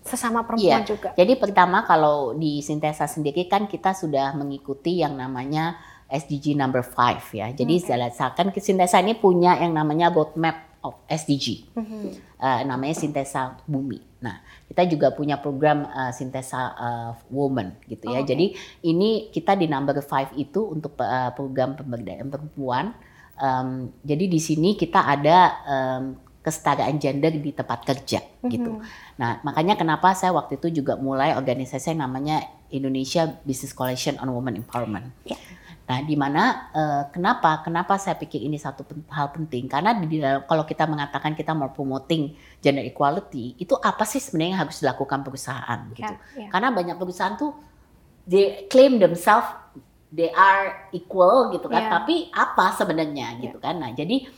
sesama perempuan Iya. juga. Jadi pertama kalau di Sintesa sendiri kan kita sudah mengikuti yang namanya SDG number 5 ya. Jadi Oke. misalkan Sintesa ini punya yang namanya roadmap of SDG. Mhm. eh, namanya Sintesa Bumi. Nah, kita juga punya program eh, Sintesa eh, Woman gitu Oh, ya. oke. Jadi ini kita di number 5 itu untuk eh, program pemberdayaan perempuan. Em, jadi di sini kita ada em, kesetaraan gender di tempat kerja gitu. Mhm. Nah, makanya kenapa saya waktu itu juga mulai organisasi yang namanya Indonesia Business Coalition on Women Empowerment. Ya. Nah, di mana eh, kenapa kenapa saya pikir ini satu pen- hal penting karena di dalam kalau kita mengatakan kita mau promoting gender equality, itu apa sih sebenarnya yang harus dilakukan perusahaan gitu. Ya, ya. Karena banyak perusahaan tuh they claim themselves they are equal gitu kan, Ya. tapi apa sebenarnya Ya. gitu kan. Nah, jadi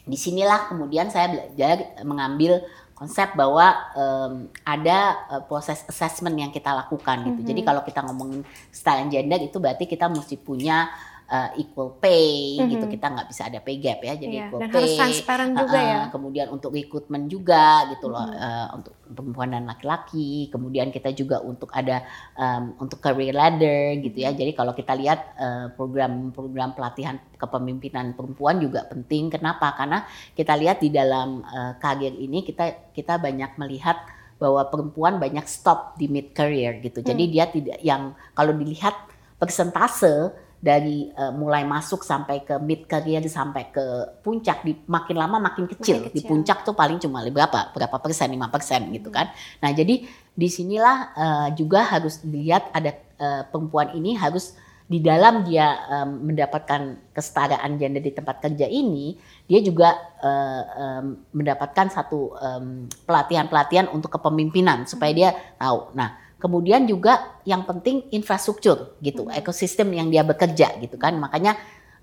di sinilah kemudian saya belajar mengambil konsep bahwa em, ada eh, proses assessment yang kita lakukan gitu. Mhm. Jadi kalau kita ngomongin kesetaraan gender itu berarti kita mesti punya eh, equal pay gitu. Mhm. Kita nggak bisa ada pay gap ya. Jadi Iya, equal dan pay. harus transparan juga Uh-uh, ya. Kemudian untuk rekrutmen juga gitu loh Mhm. uh, untuk perempuan dan laki-laki. Kemudian kita juga untuk ada um, untuk career ladder gitu Mhm. ya. Jadi kalau kita lihat uh, program-program pelatihan kepemimpinan perempuan juga penting. Kenapa? Karena kita lihat di dalam uh, karir ini kita kita banyak melihat bahwa perempuan banyak stop di mid career gitu. Jadi Hmm. dia tidak yang kalau dilihat persentase dari uh, mulai masuk sampai ke mid career sampai ke puncak di makin lama makin kecil. Makin Di kecil. puncak tuh paling cuma berapa? Berapa persen? 5 persen gitu Hmm. kan. Nah, jadi di sinilah uh, juga harus dilihat ada uh, perempuan ini harus di dalam dia um, mendapatkan kesetaraan gender di tempat kerja ini, dia juga uh, um, mendapatkan satu um, pelatihan-pelatihan untuk kepemimpinan supaya dia tahu. Nah, kemudian juga yang penting infrastruktur gitu, Hmm. ekosistem yang dia bekerja gitu kan. Makanya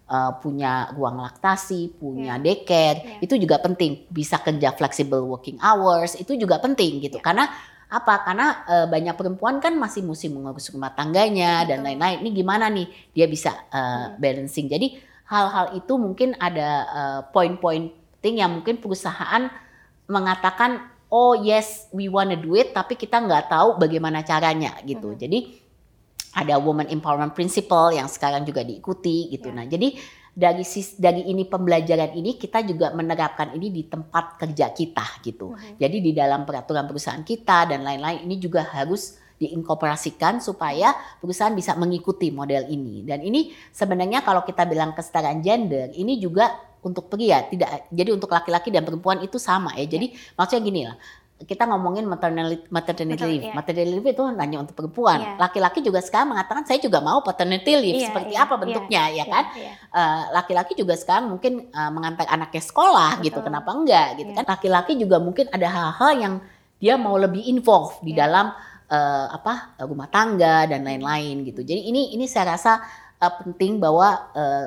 uh, punya ruang laktasi, punya Ya. daycare, Ya. itu juga penting. Bisa kerja flexible working hours, itu juga penting gitu. Ya. Karena apa? Karena uh, banyak perempuan kan masih mesti mengurus rumah tangganya dan Betul. lain-lain. Ini gimana nih dia bisa uh, Hmm. balancing. Jadi hal-hal itu mungkin ada uh, poin-poin penting yang mungkin perusahaan mengatakan oh yes we wanna do it tapi kita nggak tahu bagaimana caranya gitu. Mhm. Jadi ada woman empowerment principle yang sekarang juga diikuti gitu. Ya. Nah, jadi dari sis, dari ini pembelajaran ini kita juga menerapkan ini di tempat kerja kita gitu. Mhm. Jadi di dalam peraturan perusahaan kita dan lain-lain ini juga harus diinkorporasikan supaya perusahaan bisa mengikuti model ini. Dan ini sebenarnya kalau kita bilang kesetaraan gender, ini juga untuk pria, tidak jadi untuk laki-laki dan perempuan itu sama ya. Jadi maksudnya gini lah, kita ngomongin maternity, maternity Betul, leave. iya. Maternity leave itu hanya untuk perempuan. Iya. Laki-laki juga sekarang mengatakan saya juga mau paternity leave. Iya, Seperti iya, apa bentuknya ya kan? Iya, iya. Eh, laki-laki juga sekarang mungkin eh, mengantar anaknya sekolah gitu. Betul. Kenapa enggak gitu Iya. kan? Laki-laki juga mungkin ada hal-hal yang dia mau lebih involve di Iya. dalam eh, apa rumah tangga dan lain-lain gitu. Jadi ini ini saya rasa eh, penting bahwa eh,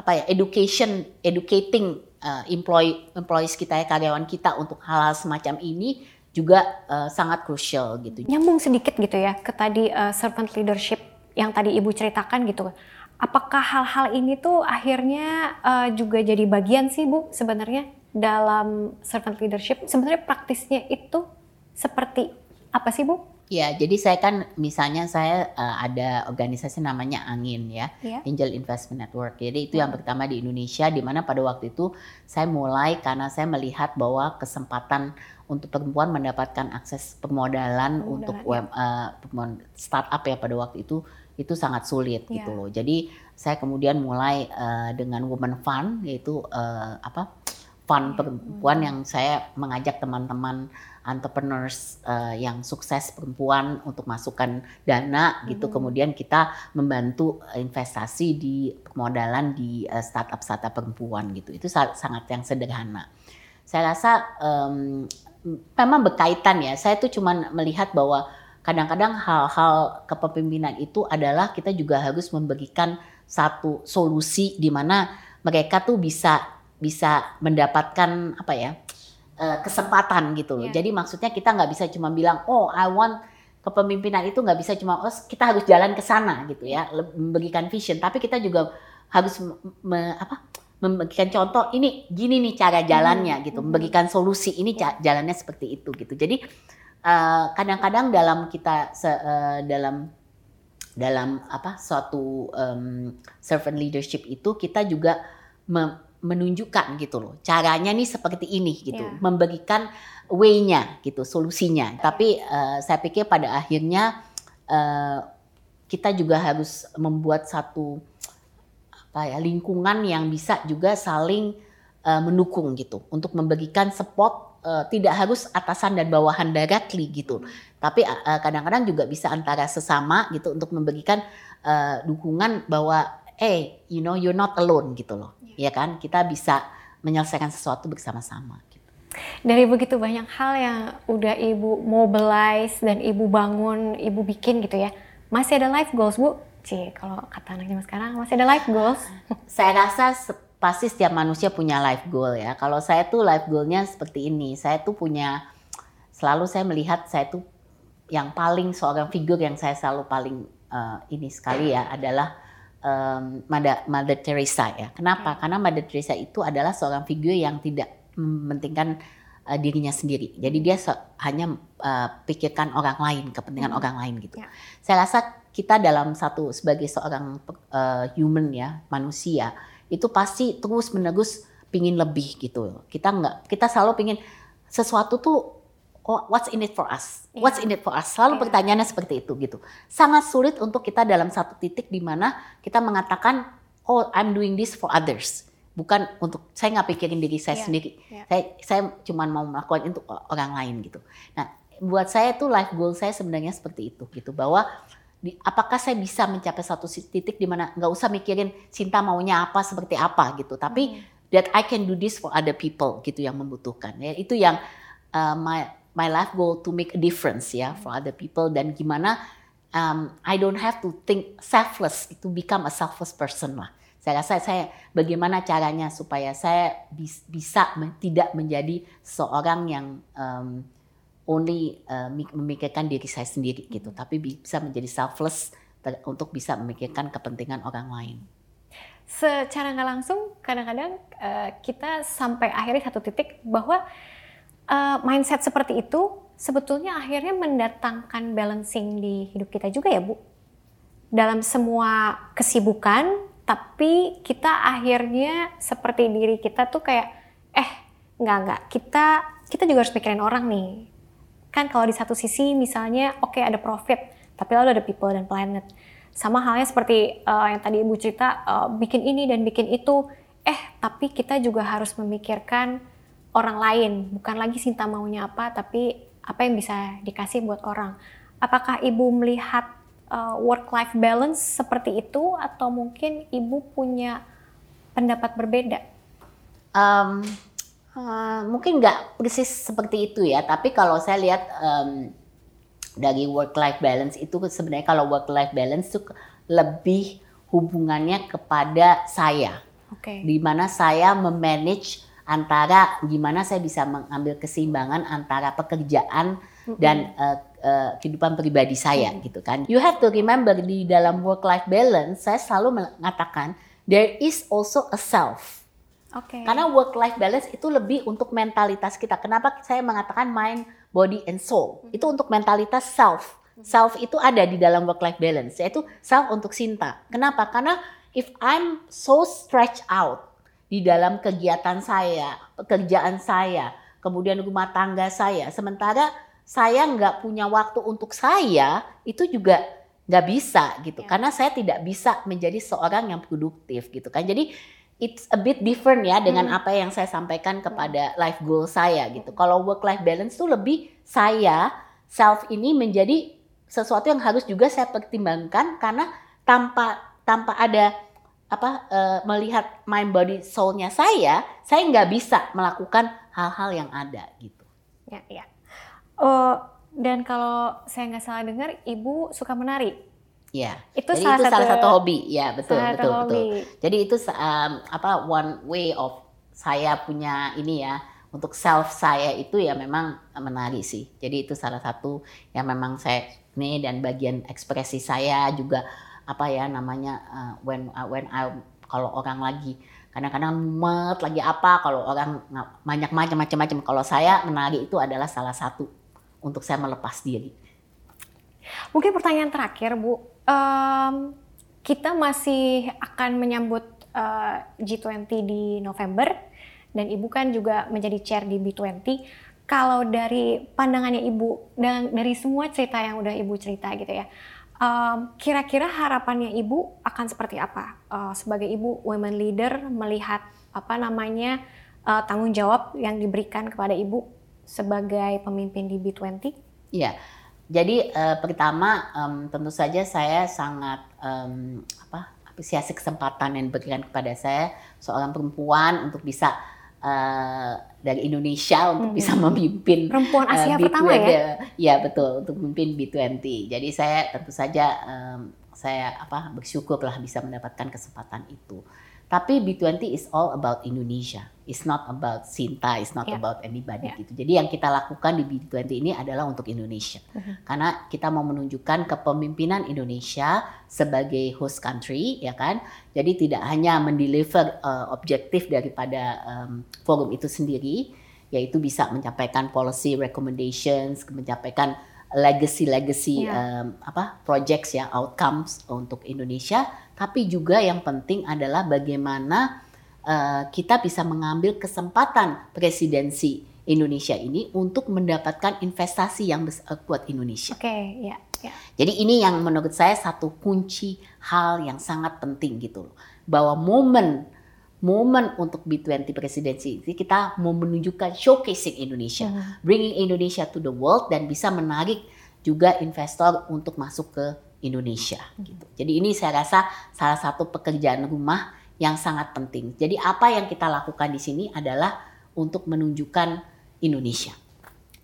apa ya education educating eh, employee employees kita ya karyawan kita untuk hal-hal semacam ini juga eh, sangat crucial gitu. Nyambung sedikit gitu ya ke tadi uh, servant leadership yang tadi Ibu ceritakan gitu. Apakah hal-hal ini tuh akhirnya uh, juga jadi bagian sih Bu sebenarnya dalam servant leadership sebenarnya praktisnya itu seperti apa sih Bu? Ya, jadi saya kan misalnya saya uh, ada organisasi namanya Angin ya, yeah. Angel Investment Network. Jadi itu yang pertama di Indonesia di mana pada waktu itu saya mulai karena saya melihat bahwa kesempatan untuk perempuan mendapatkan akses permodalan untuk ya. uh, startup ya pada waktu itu itu sangat sulit yeah. gitu loh. Jadi saya kemudian mulai uh, dengan Women Fund yaitu uh, apa? fund iya, perempuan yang saya mengajak teman-teman entrepreneurs uh, yang sukses perempuan untuk masukkan dana gitu. Hmm. kemudian kita membantu investasi di permodalan di uh, startup startup perempuan gitu. Itu sangat yang sederhana. Saya rasa um, memang berkaitan ya. Saya tuh cuman melihat bahwa kadang-kadang hal-hal kepemimpinan itu adalah kita juga harus memberikan satu solusi di mana mereka tuh bisa bisa mendapatkan apa ya uh, kesempatan gitu loh. Yeah. Jadi maksudnya kita nggak bisa cuma bilang oh I want kepemimpinan itu nggak bisa cuma oh kita harus jalan ke sana gitu ya memberikan vision tapi kita juga harus me, apa memberikan contoh ini gini nih cara jalannya hmm. gitu hmm. memberikan solusi ini jalannya seperti itu gitu jadi eh, kadang-kadang uh, dalam kita se, uh, dalam dalam apa suatu um, servant leadership itu kita juga me, menunjukkan gitu loh. Caranya nih seperti ini gitu yeah. memberikan way-nya gitu solusinya. Tapi uh, saya pikir pada akhirnya uh, kita juga harus membuat satu apa ya lingkungan yang bisa juga saling uh, mendukung gitu. Untuk memberikan support uh, tidak harus atasan dan bawahan directly gitu. Tapi kadang-kadang uh, juga bisa antara sesama gitu untuk memberikan uh, dukungan bahwa eh hey, you know you're not alone gitu loh ya kan? Kita bisa menyelesaikan sesuatu bersama-sama gitu. dari begitu banyak hal yang udah ibu mobilize dan ibu bangun ibu bikin gitu ya masih ada life goals bu? Cie, kalau kata anaknya sekarang masih ada life goals? Saya rasa pasti setiap manusia punya life goal ya. Kalau saya tuh life goalnya seperti ini saya tuh punya selalu saya melihat saya tuh yang paling seorang figur yang saya selalu paling uh, ini sekali ya adalah um, Mother, Mother Teresa ya. Kenapa? Karena Mother Teresa itu adalah seorang figur yang tidak mementingkan uh, dirinya sendiri. Jadi dia so, hanya uh, pikirkan orang lain, kepentingan hmm. orang lain gitu. Ya. Saya rasa kita dalam satu sebagai seorang uh, human ya, manusia itu pasti terus menerus pingin lebih gitu. Kita nggak, kita selalu pingin sesuatu tuh oh, what's in it for us? Yeah. What's in it for us? Selalu yeah. pertanyaannya seperti itu gitu. Sangat sulit untuk kita dalam satu titik di mana kita mengatakan oh I'm doing this for others. Bukan untuk saya nggak pikirin diri saya yeah. sendiri. Yeah. Saya saya cuma mau melakukan itu orang lain gitu. Nah, buat saya tuh life goal saya sebenarnya seperti itu gitu bahwa di, apakah saya bisa mencapai satu titik di mana nggak usah mikirin Sinta maunya apa seperti apa gitu, tapi hmm. that I can do this for other people gitu yang membutuhkan ya itu yang uh, my my life goal to make a difference ya for other people dan gimana um, I don't have to think selfless to become a selfless person lah. Saya rasa saya bagaimana caranya supaya saya bis, bisa men, tidak menjadi seorang yang um, only uh, memikirkan diri saya sendiri gitu, tapi bisa menjadi selfless untuk bisa memikirkan kepentingan orang lain. Secara nggak langsung, kadang-kadang uh, kita sampai akhirnya satu titik bahwa uh, mindset seperti itu sebetulnya akhirnya mendatangkan balancing di hidup kita juga ya Bu. Dalam semua kesibukan, tapi kita akhirnya seperti diri kita tuh kayak, eh nggak nggak kita kita juga harus pikirin orang nih. Kan kalau di satu sisi misalnya oke okay, ada profit, tapi lalu ada people dan planet. Sama halnya seperti uh, yang tadi Ibu cerita, uh, bikin ini dan bikin itu, eh tapi kita juga harus memikirkan orang lain, bukan lagi Sinta maunya apa, tapi apa yang bisa dikasih buat orang. Apakah ibu melihat uh, work-life balance seperti itu, atau mungkin ibu punya pendapat berbeda? Um, uh, mungkin nggak persis seperti itu ya, tapi kalau saya lihat um, dari work-life balance itu sebenarnya kalau work-life balance itu lebih hubungannya kepada saya, okay. di mana saya memanage antara gimana saya bisa mengambil keseimbangan antara pekerjaan mm-hmm. dan uh, uh, kehidupan pribadi saya mm-hmm. gitu kan. You have to remember di dalam work life balance saya selalu mengatakan there is also a self. Oke. Karena work life balance itu lebih untuk mentalitas kita. Kenapa saya mengatakan mind, body and soul? Hmm. Itu untuk mentalitas self. Self itu ada di dalam work life balance, yaitu self untuk Sinta. Kenapa? Karena if I'm so stretched out di dalam kegiatan saya, pekerjaan saya, kemudian rumah tangga saya, sementara saya nggak punya waktu untuk saya, itu juga nggak bisa gitu. Ya. Karena saya tidak bisa menjadi seorang yang produktif gitu kan. Jadi it's a bit different ya dengan Hmm. apa yang saya sampaikan kepada life goal saya gitu. Kalau work life balance tuh lebih saya self ini menjadi sesuatu yang harus juga saya pertimbangkan karena tanpa tanpa ada apa eh, melihat mind body soul-nya saya, saya nggak bisa melakukan hal-hal yang ada gitu. Ya, ya. Oh, dan kalau saya nggak salah dengar, ibu suka menari. Ya. Itu Jadi salah itu satu, salah satu hobi, ya betul salah betul betul. hobi. Jadi itu um, apa one way of saya punya ini ya untuk self saya itu ya memang menari sih. Jadi itu salah satu yang memang saya ini dan bagian ekspresi saya juga apa ya namanya uh, when uh, when I kalau orang lagi kadang-kadang mumet lagi apa kalau orang banyak macam-macam kalau saya menari itu adalah salah satu untuk saya melepas diri. Mungkin pertanyaan terakhir, Bu. Em, kita masih akan menyambut eh, G20 di November, dan Ibu kan juga menjadi chair di B20. Kalau dari pandangannya Ibu, dan dari semua cerita yang udah Ibu cerita gitu ya, em, kira-kira harapannya Ibu akan seperti apa? Eh, sebagai Ibu women leader melihat apa namanya eh, tanggung jawab yang diberikan kepada Ibu sebagai pemimpin di B20? Iya. Jadi eh, pertama em, tentu saja saya sangat em, apa apresiasi kesempatan yang diberikan kepada saya seorang perempuan untuk bisa eh, dari Indonesia untuk Mhm. bisa memimpin Perempuan eh, Asia B20. pertama ya? Iya betul untuk memimpin B20. Jadi saya tentu saja em, saya apa bersyukur telah bisa mendapatkan kesempatan itu. Tapi B20 is all about Indonesia. It's not about Sinta, it's not Ya. about anybody Ya. gitu. Jadi yang kita lakukan di B20 ini adalah untuk Indonesia. Mhm. Karena kita mau menunjukkan kepemimpinan Indonesia sebagai host country, ya kan? Jadi tidak hanya mendeliver uh, objektif daripada um, forum itu sendiri, yaitu bisa menyampaikan policy recommendations, menyampaikan legacy-legacy Ya. um, apa projects ya outcomes untuk Indonesia, tapi juga yang penting adalah bagaimana uh, kita bisa mengambil kesempatan presidensi Indonesia ini untuk mendapatkan investasi yang besar buat Indonesia. Oke, ya, ya. Jadi ini yang menurut saya satu kunci hal yang sangat penting gitu loh. Bahwa momen momen untuk B20 presidensi ini kita mau menunjukkan showcasing Indonesia, Mhm. bringing Indonesia to the world dan bisa menarik juga investor untuk masuk ke Indonesia gitu. Jadi ini saya rasa salah satu pekerjaan rumah yang sangat penting. Jadi apa yang kita lakukan di sini adalah untuk menunjukkan Indonesia.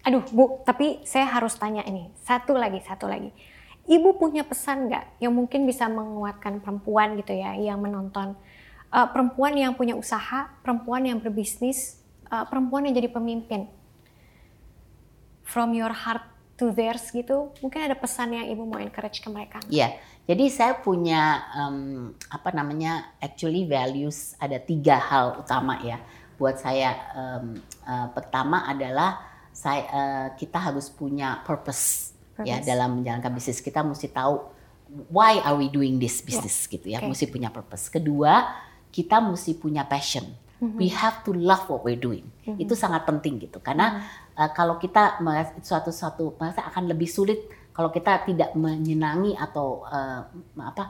Aduh, Bu, tapi saya harus tanya ini. Satu lagi, satu lagi. Ibu punya pesan nggak yang mungkin bisa menguatkan perempuan gitu ya, yang menonton Eh, perempuan yang punya usaha, perempuan yang berbisnis, eh, perempuan yang jadi pemimpin. From your heart to theirs gitu, mungkin ada pesan yang ibu mau encourage ke mereka. Iya, jadi saya punya em, apa namanya actually values ada tiga hal utama ya buat saya. Em, eh, pertama adalah saya eh, kita harus punya purpose, ya Purpose. dalam menjalankan bisnis kita mesti tahu why are we doing this business gitu ya, oke. mesti punya purpose. Kedua kita mesti punya passion. Mhm. We have to love what we're doing. Mhm. Itu sangat penting gitu karena Uh, kalau kita merasa suatu suatu merasa akan lebih sulit kalau kita tidak menyenangi atau uh, apa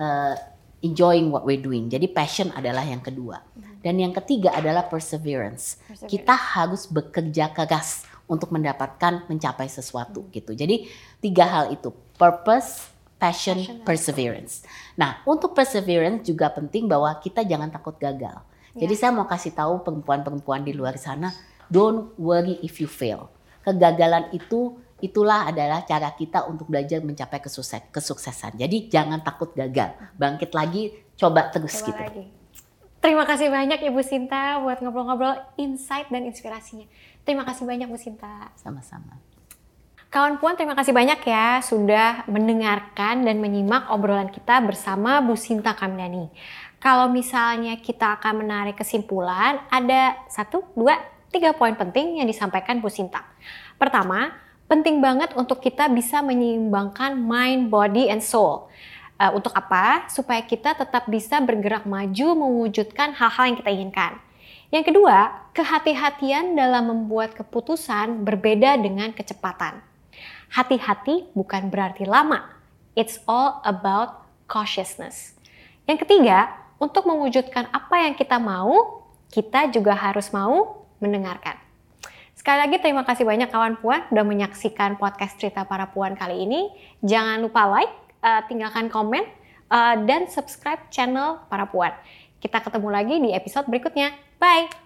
uh, enjoying what we're doing. Jadi passion adalah yang kedua. Dan yang ketiga adalah perseverance. Perseverance. Kita harus bekerja keras untuk mendapatkan mencapai sesuatu gitu. Jadi tiga hal itu, purpose, passion, perseverance. Nah, untuk perseverance juga penting bahwa kita jangan takut gagal. Jadi Ya. saya mau kasih tahu perempuan-perempuan di luar sana, don't worry if you fail. Kegagalan itu itulah adalah cara kita untuk belajar mencapai kesukses- kesuksesan. Jadi jangan takut gagal, bangkit lagi, coba terus Coba gitu. lagi. Terima kasih banyak Ibu Sinta buat ngobrol-ngobrol insight dan inspirasinya. Terima kasih banyak Bu Sinta. Sama-sama. Kawan Puan, terima kasih banyak ya sudah mendengarkan dan menyimak obrolan kita bersama Bu Sinta Kamdani. Kalau misalnya kita akan menarik kesimpulan, ada satu, dua, tiga poin penting yang disampaikan Bu Sinta. Pertama, penting banget untuk kita bisa menyeimbangkan mind, body, and soul. Uh, untuk apa? Supaya kita tetap bisa bergerak maju mewujudkan hal-hal yang kita inginkan. Yang kedua, kehati-hatian dalam membuat keputusan berbeda dengan kecepatan. Hati-hati bukan berarti lama. It's all about cautiousness. Yang ketiga, untuk mewujudkan apa yang kita mau, kita juga harus mau mendengarkan. Sekali lagi terima kasih banyak kawan Puan sudah menyaksikan podcast cerita para Puan kali ini. Jangan lupa like, uh, tinggalkan komen, uh, dan subscribe channel para Puan. Kita ketemu lagi di episode berikutnya. Bye!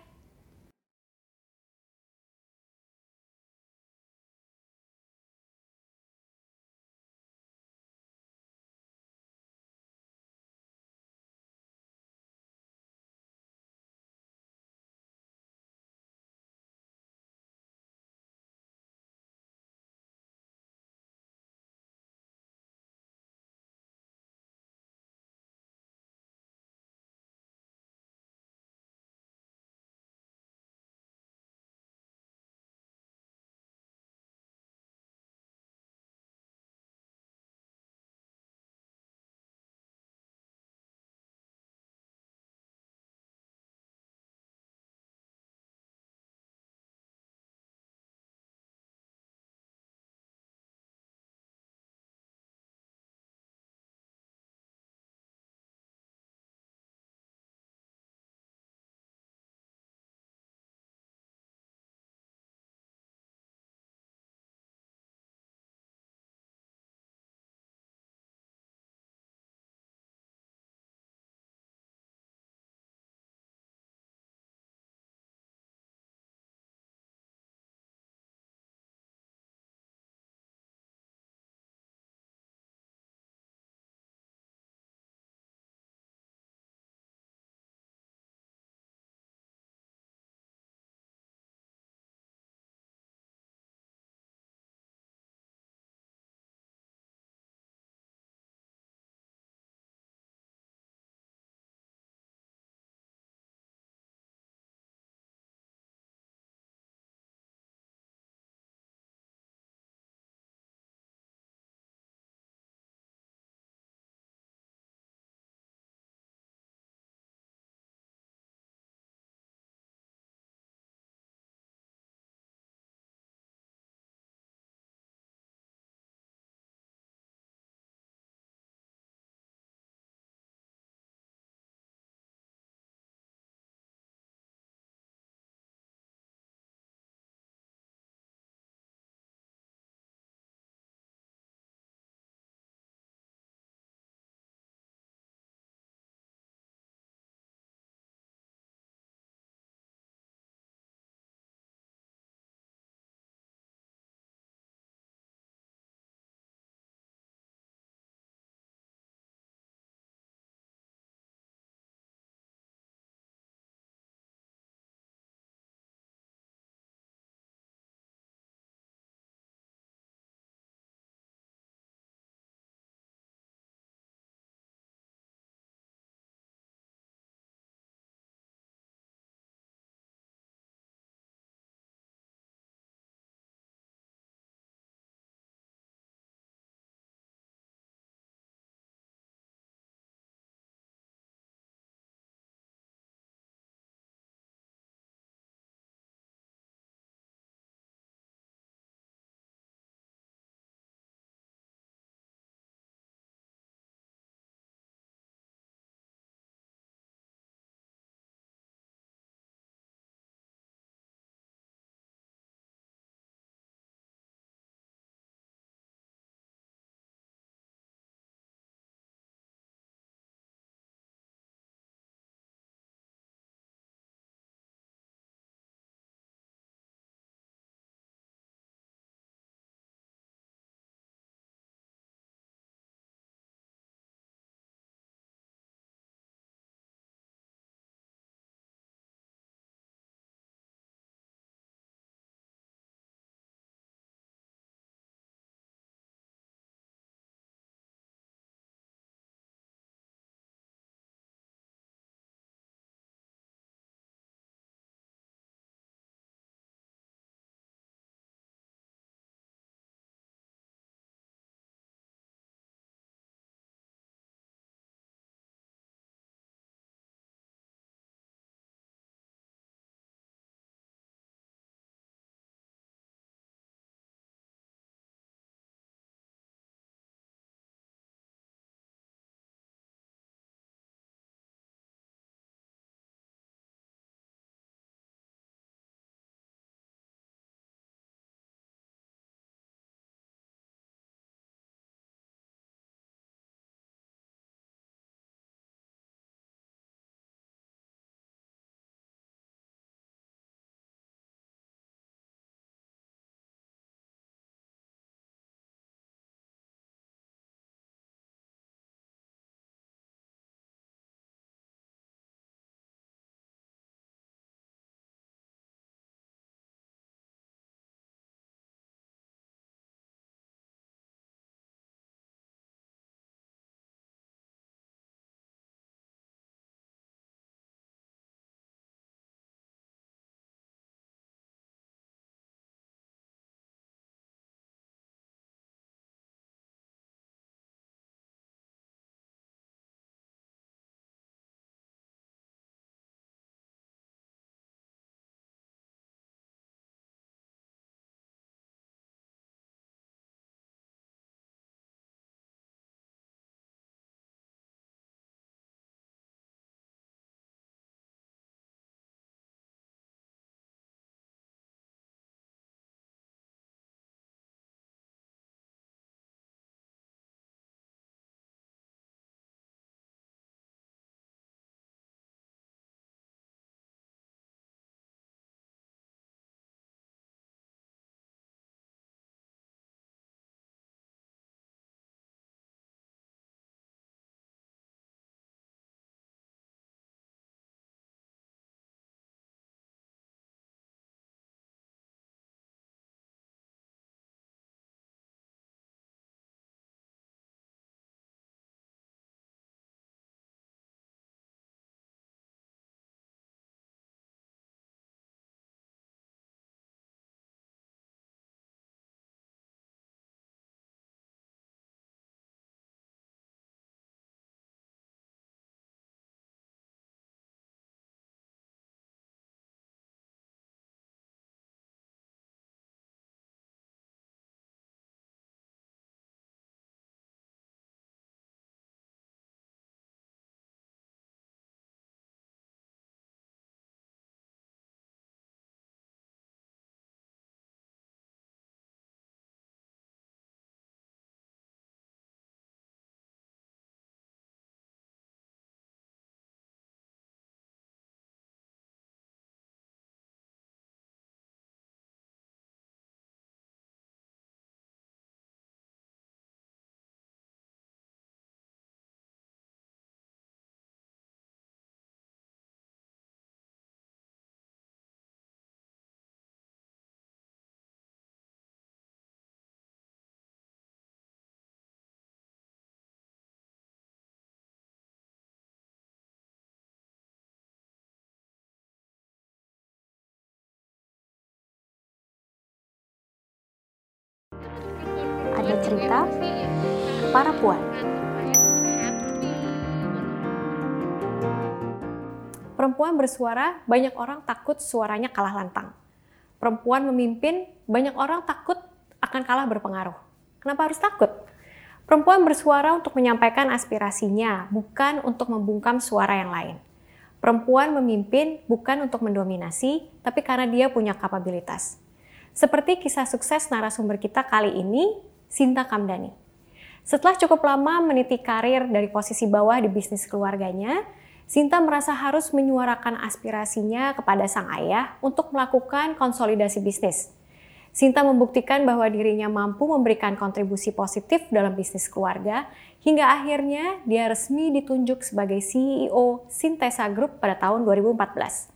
Bercerita para puan. Perempuan bersuara, banyak orang takut suaranya kalah lantang. Perempuan memimpin, banyak orang takut akan kalah berpengaruh. Kenapa harus takut? Perempuan bersuara untuk menyampaikan aspirasinya, bukan untuk membungkam suara yang lain. Perempuan memimpin bukan untuk mendominasi, tapi karena dia punya kapabilitas. Seperti kisah sukses narasumber kita kali ini, Sinta Kamdani. Setelah cukup lama meniti karir dari posisi bawah di bisnis keluarganya, Sinta merasa harus menyuarakan aspirasinya kepada sang ayah untuk melakukan konsolidasi bisnis. Sinta membuktikan bahwa dirinya mampu memberikan kontribusi positif dalam bisnis keluarga hingga akhirnya dia resmi ditunjuk sebagai CEO Sintesa Group pada tahun 2014.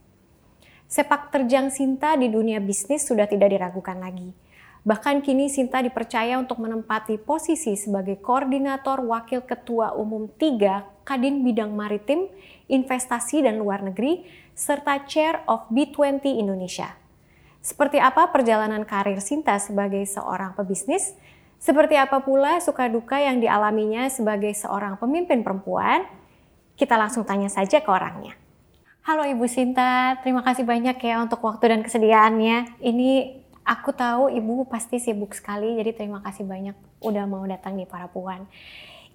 Sepak terjang Sinta di dunia bisnis sudah tidak diragukan lagi. Bahkan kini Sinta dipercaya untuk menempati posisi sebagai koordinator wakil ketua umum 3 Kadin Bidang Maritim, Investasi dan Luar Negeri, serta Chair of B20 Indonesia. Seperti apa perjalanan karir Sinta sebagai seorang pebisnis? Seperti apa pula suka duka yang dialaminya sebagai seorang pemimpin perempuan? Kita langsung tanya saja ke orangnya. Halo Ibu Sinta, terima kasih banyak ya untuk waktu dan kesediaannya. Ini aku tahu Ibu pasti sibuk sekali, jadi terima kasih banyak udah mau datang di Para Puan.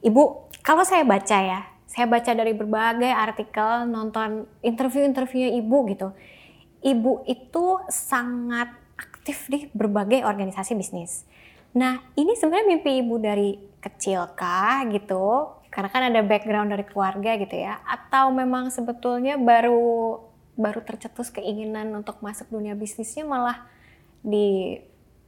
Ibu, kalau saya baca ya, saya baca dari berbagai artikel, nonton interview-interviewnya Ibu gitu ibu itu sangat aktif di berbagai organisasi bisnis. Nah, ini sebenarnya mimpi ibu dari kecil kah gitu? Karena kan ada background dari keluarga gitu ya. Atau memang sebetulnya baru baru tercetus keinginan untuk masuk dunia bisnisnya malah di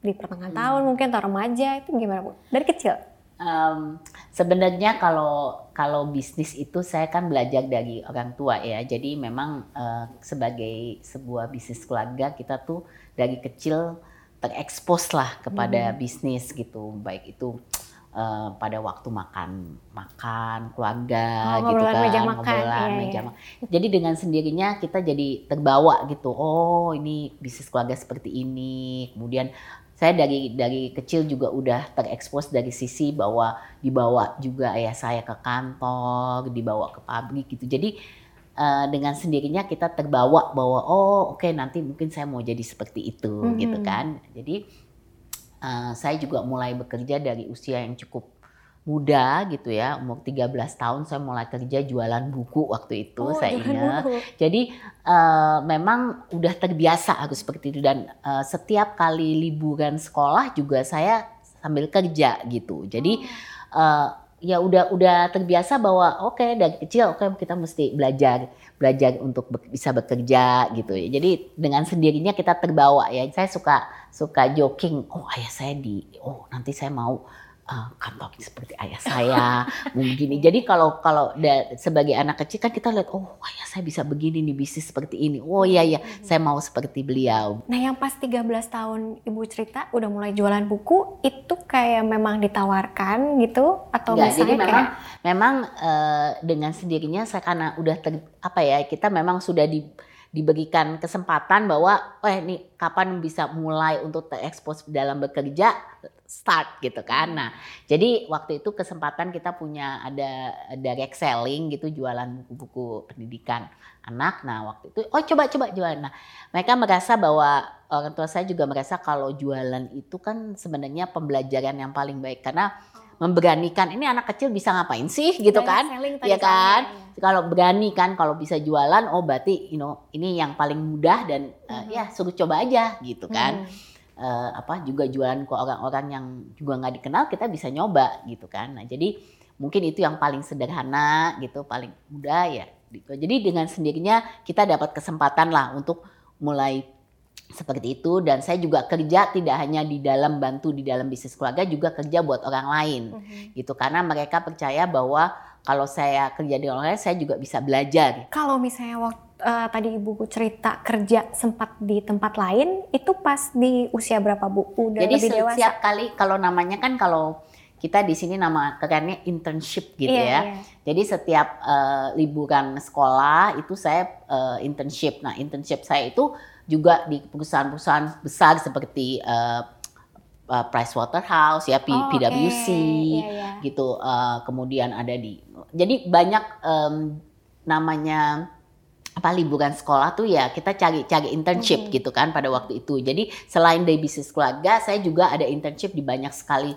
di pertengahan hmm. tahun mungkin atau remaja itu gimana Bu? Dari kecil? Um, sebenarnya kalau kalau bisnis itu saya kan belajar dari orang tua ya. Jadi memang uh, sebagai sebuah bisnis keluarga kita tuh dari kecil terekspos lah kepada hmm. bisnis gitu. Baik itu uh, pada waktu makan makan keluarga oh, gitu kan meja makan, iya, meja iya. makan. Jadi dengan sendirinya kita jadi terbawa gitu. Oh, ini bisnis keluarga seperti ini. Kemudian saya dari dari kecil juga udah terekspos dari sisi bahwa dibawa juga ayah saya ke kantor, dibawa ke pabrik gitu. Jadi uh, dengan sendirinya kita terbawa bahwa oh oke okay, nanti mungkin saya mau jadi seperti itu mm -hmm. gitu kan. Jadi uh, saya juga mulai bekerja dari usia yang cukup muda gitu ya, umur 13 tahun saya mulai kerja jualan buku waktu itu oh, saya ingat. Jadi uh, memang udah terbiasa harus seperti itu dan uh, setiap kali liburan sekolah juga saya sambil kerja gitu. Jadi uh, ya udah udah terbiasa bahwa oke okay, dari kecil oke okay, kita mesti belajar belajar untuk be bisa bekerja gitu ya. Jadi dengan sendirinya kita terbawa ya. Saya suka suka joking, oh ayah saya di oh nanti saya mau uh, kantong seperti ayah saya begini. Jadi kalau kalau da, sebagai anak kecil kan kita lihat oh ayah saya bisa begini nih bisnis seperti ini. Oh iya ya, hmm. saya mau seperti beliau. Nah, yang pas 13 tahun Ibu cerita udah mulai jualan buku itu kayak memang ditawarkan gitu atau Enggak, misalnya jadi memang kayak... memang uh, dengan sendirinya saya karena udah ter, apa ya, kita memang sudah di diberikan kesempatan bahwa oh ini kapan bisa mulai untuk terekspos dalam bekerja start gitu kan. Hmm. Nah, jadi waktu itu kesempatan kita punya ada direct selling gitu jualan buku-buku pendidikan anak. Nah, waktu itu oh coba coba jualan. Nah, mereka merasa bahwa orang tua saya juga merasa kalau jualan itu kan sebenarnya pembelajaran yang paling baik karena memberanikan ini anak kecil bisa ngapain sih gitu kan ya kan ya. kalau berani kan kalau bisa jualan oh berarti you know ini yang paling mudah dan uh, uh ya suruh coba aja gitu kan hmm. uh, apa juga jualan ke orang-orang yang juga nggak dikenal kita bisa nyoba gitu kan nah jadi mungkin itu yang paling sederhana gitu paling mudah ya gitu. jadi dengan sendirinya kita dapat kesempatan lah untuk mulai seperti itu dan saya juga kerja tidak hanya di dalam bantu di dalam bisnis keluarga juga kerja buat orang lain mm-hmm. gitu karena mereka percaya bahwa kalau saya kerja di orang lain saya juga bisa belajar. Kalau misalnya waktu uh, tadi ibu cerita kerja sempat di tempat lain itu pas di usia berapa bu? Udah Jadi lebih dewasa? setiap kali kalau namanya kan kalau kita di sini nama kerennya internship gitu yeah, ya. Yeah. Jadi setiap uh, liburan sekolah itu saya uh, internship. Nah internship saya itu juga di perusahaan-perusahaan besar seperti uh, uh, Price Waterhouse ya P, Oh. PwC Iya, iya. gitu uh, kemudian ada di jadi banyak em, namanya apa liburan sekolah tuh ya kita cari cari internship Mhm. gitu kan pada waktu itu jadi selain dari bisnis keluarga saya juga ada internship di banyak sekali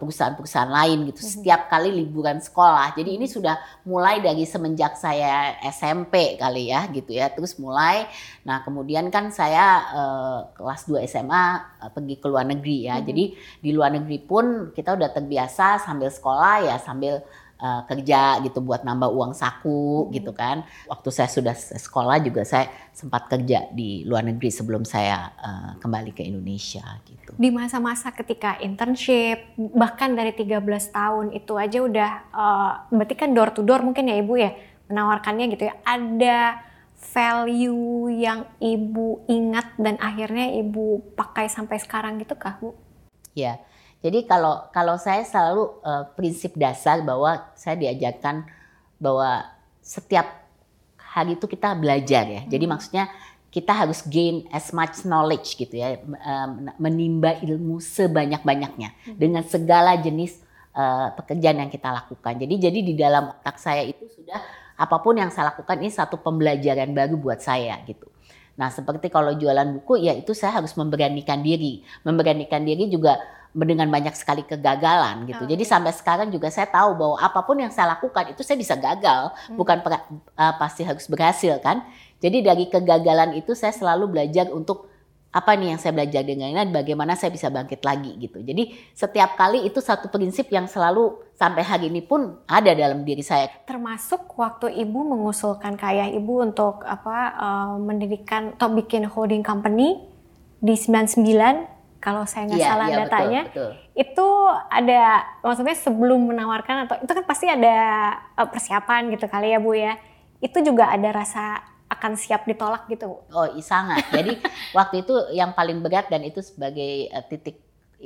perusahaan-perusahaan lain gitu. Mhm. setiap kali liburan sekolah. Jadi ini sudah mulai dari semenjak saya SMP kali ya gitu ya. Terus mulai nah kemudian kan saya uh, kelas 2 SMA uh, pergi ke luar negeri ya. Mhm. jadi di luar negeri pun kita udah terbiasa sambil sekolah ya sambil uh, kerja gitu buat nambah uang saku Mhm. gitu kan. Waktu saya sudah sekolah juga saya sempat kerja di luar negeri sebelum saya uh, kembali ke Indonesia gitu. Di masa-masa ketika internship, bahkan dari 13 tahun itu aja udah, eh, berarti kan door to door mungkin ya Ibu ya, menawarkannya gitu ya. Ada value yang Ibu ingat dan akhirnya Ibu pakai sampai sekarang gitu kah Bu? Ya. Jadi kalau kalau saya selalu uh, prinsip dasar bahwa saya diajarkan bahwa setiap hari itu kita belajar ya. Jadi Hmm. maksudnya kita harus gain as much knowledge gitu ya, um, menimba ilmu sebanyak-banyaknya Hmm. dengan segala jenis uh, pekerjaan yang kita lakukan. Jadi jadi di dalam otak saya itu sudah apa pun yang saya lakukan ini satu pembelajaran baru buat saya gitu. Nah, seperti kalau jualan buku ya itu saya harus memberanikan diri. Memberanikan diri juga dengan banyak sekali kegagalan gitu. Oh, Jadi sampai sekarang juga saya tahu bahwa apa pun yang saya lakukan itu saya bisa gagal, Hmm. bukan uh, pasti harus berhasil kan. Jadi dari kegagalan itu saya selalu belajar untuk apa nih yang saya belajar dengan ini bagaimana saya bisa bangkit lagi gitu. Jadi setiap kali itu satu prinsip yang selalu sampai hari ini pun ada dalam diri saya. Termasuk waktu Ibu mengusulkan ke ayah Ibu untuk apa eh, mendirikan atau bikin holding company di 99 kalau saya nggak Iya, salah iya, betul, datanya. betul. itu ada maksudnya sebelum menawarkan atau itu kan pasti ada eh, persiapan gitu kali ya Bu ya. Itu juga ada rasa akan siap ditolak gitu. Oh, sangat. Jadi waktu itu yang paling berat dan itu sebagai eh, titik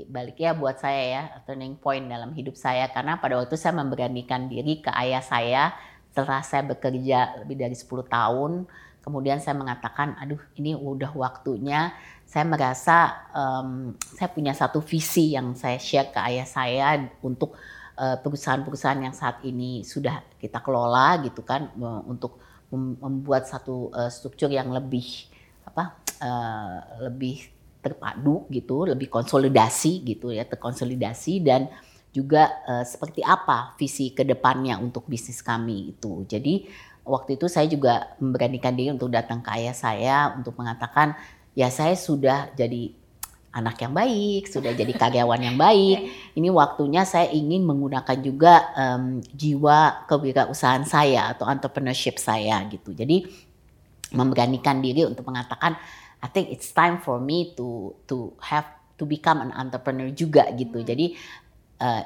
baliknya buat saya ya, turning point dalam hidup saya karena pada waktu saya memberanikan diri ke ayah saya setelah saya bekerja lebih dari 10 tahun, kemudian saya mengatakan, aduh ini udah waktunya. Saya merasa em, saya punya satu visi yang saya share ke ayah saya untuk eh, perusahaan-perusahaan yang saat ini sudah kita kelola gitu kan untuk mem- membuat satu eh, struktur yang lebih apa eh, lebih terpadu gitu, lebih konsolidasi gitu ya, terkonsolidasi dan juga eh, seperti apa visi ke depannya untuk bisnis kami itu. Jadi waktu itu saya juga memberanikan diri untuk datang ke ayah saya untuk mengatakan ya saya sudah jadi anak yang baik, sudah jadi karyawan yang baik. Ini waktunya saya ingin menggunakan juga em, jiwa kewirausahaan saya atau entrepreneurship saya gitu. Jadi memberanikan diri untuk mengatakan I think it's time for me to to have to become an entrepreneur juga gitu. Hmm. Jadi eh,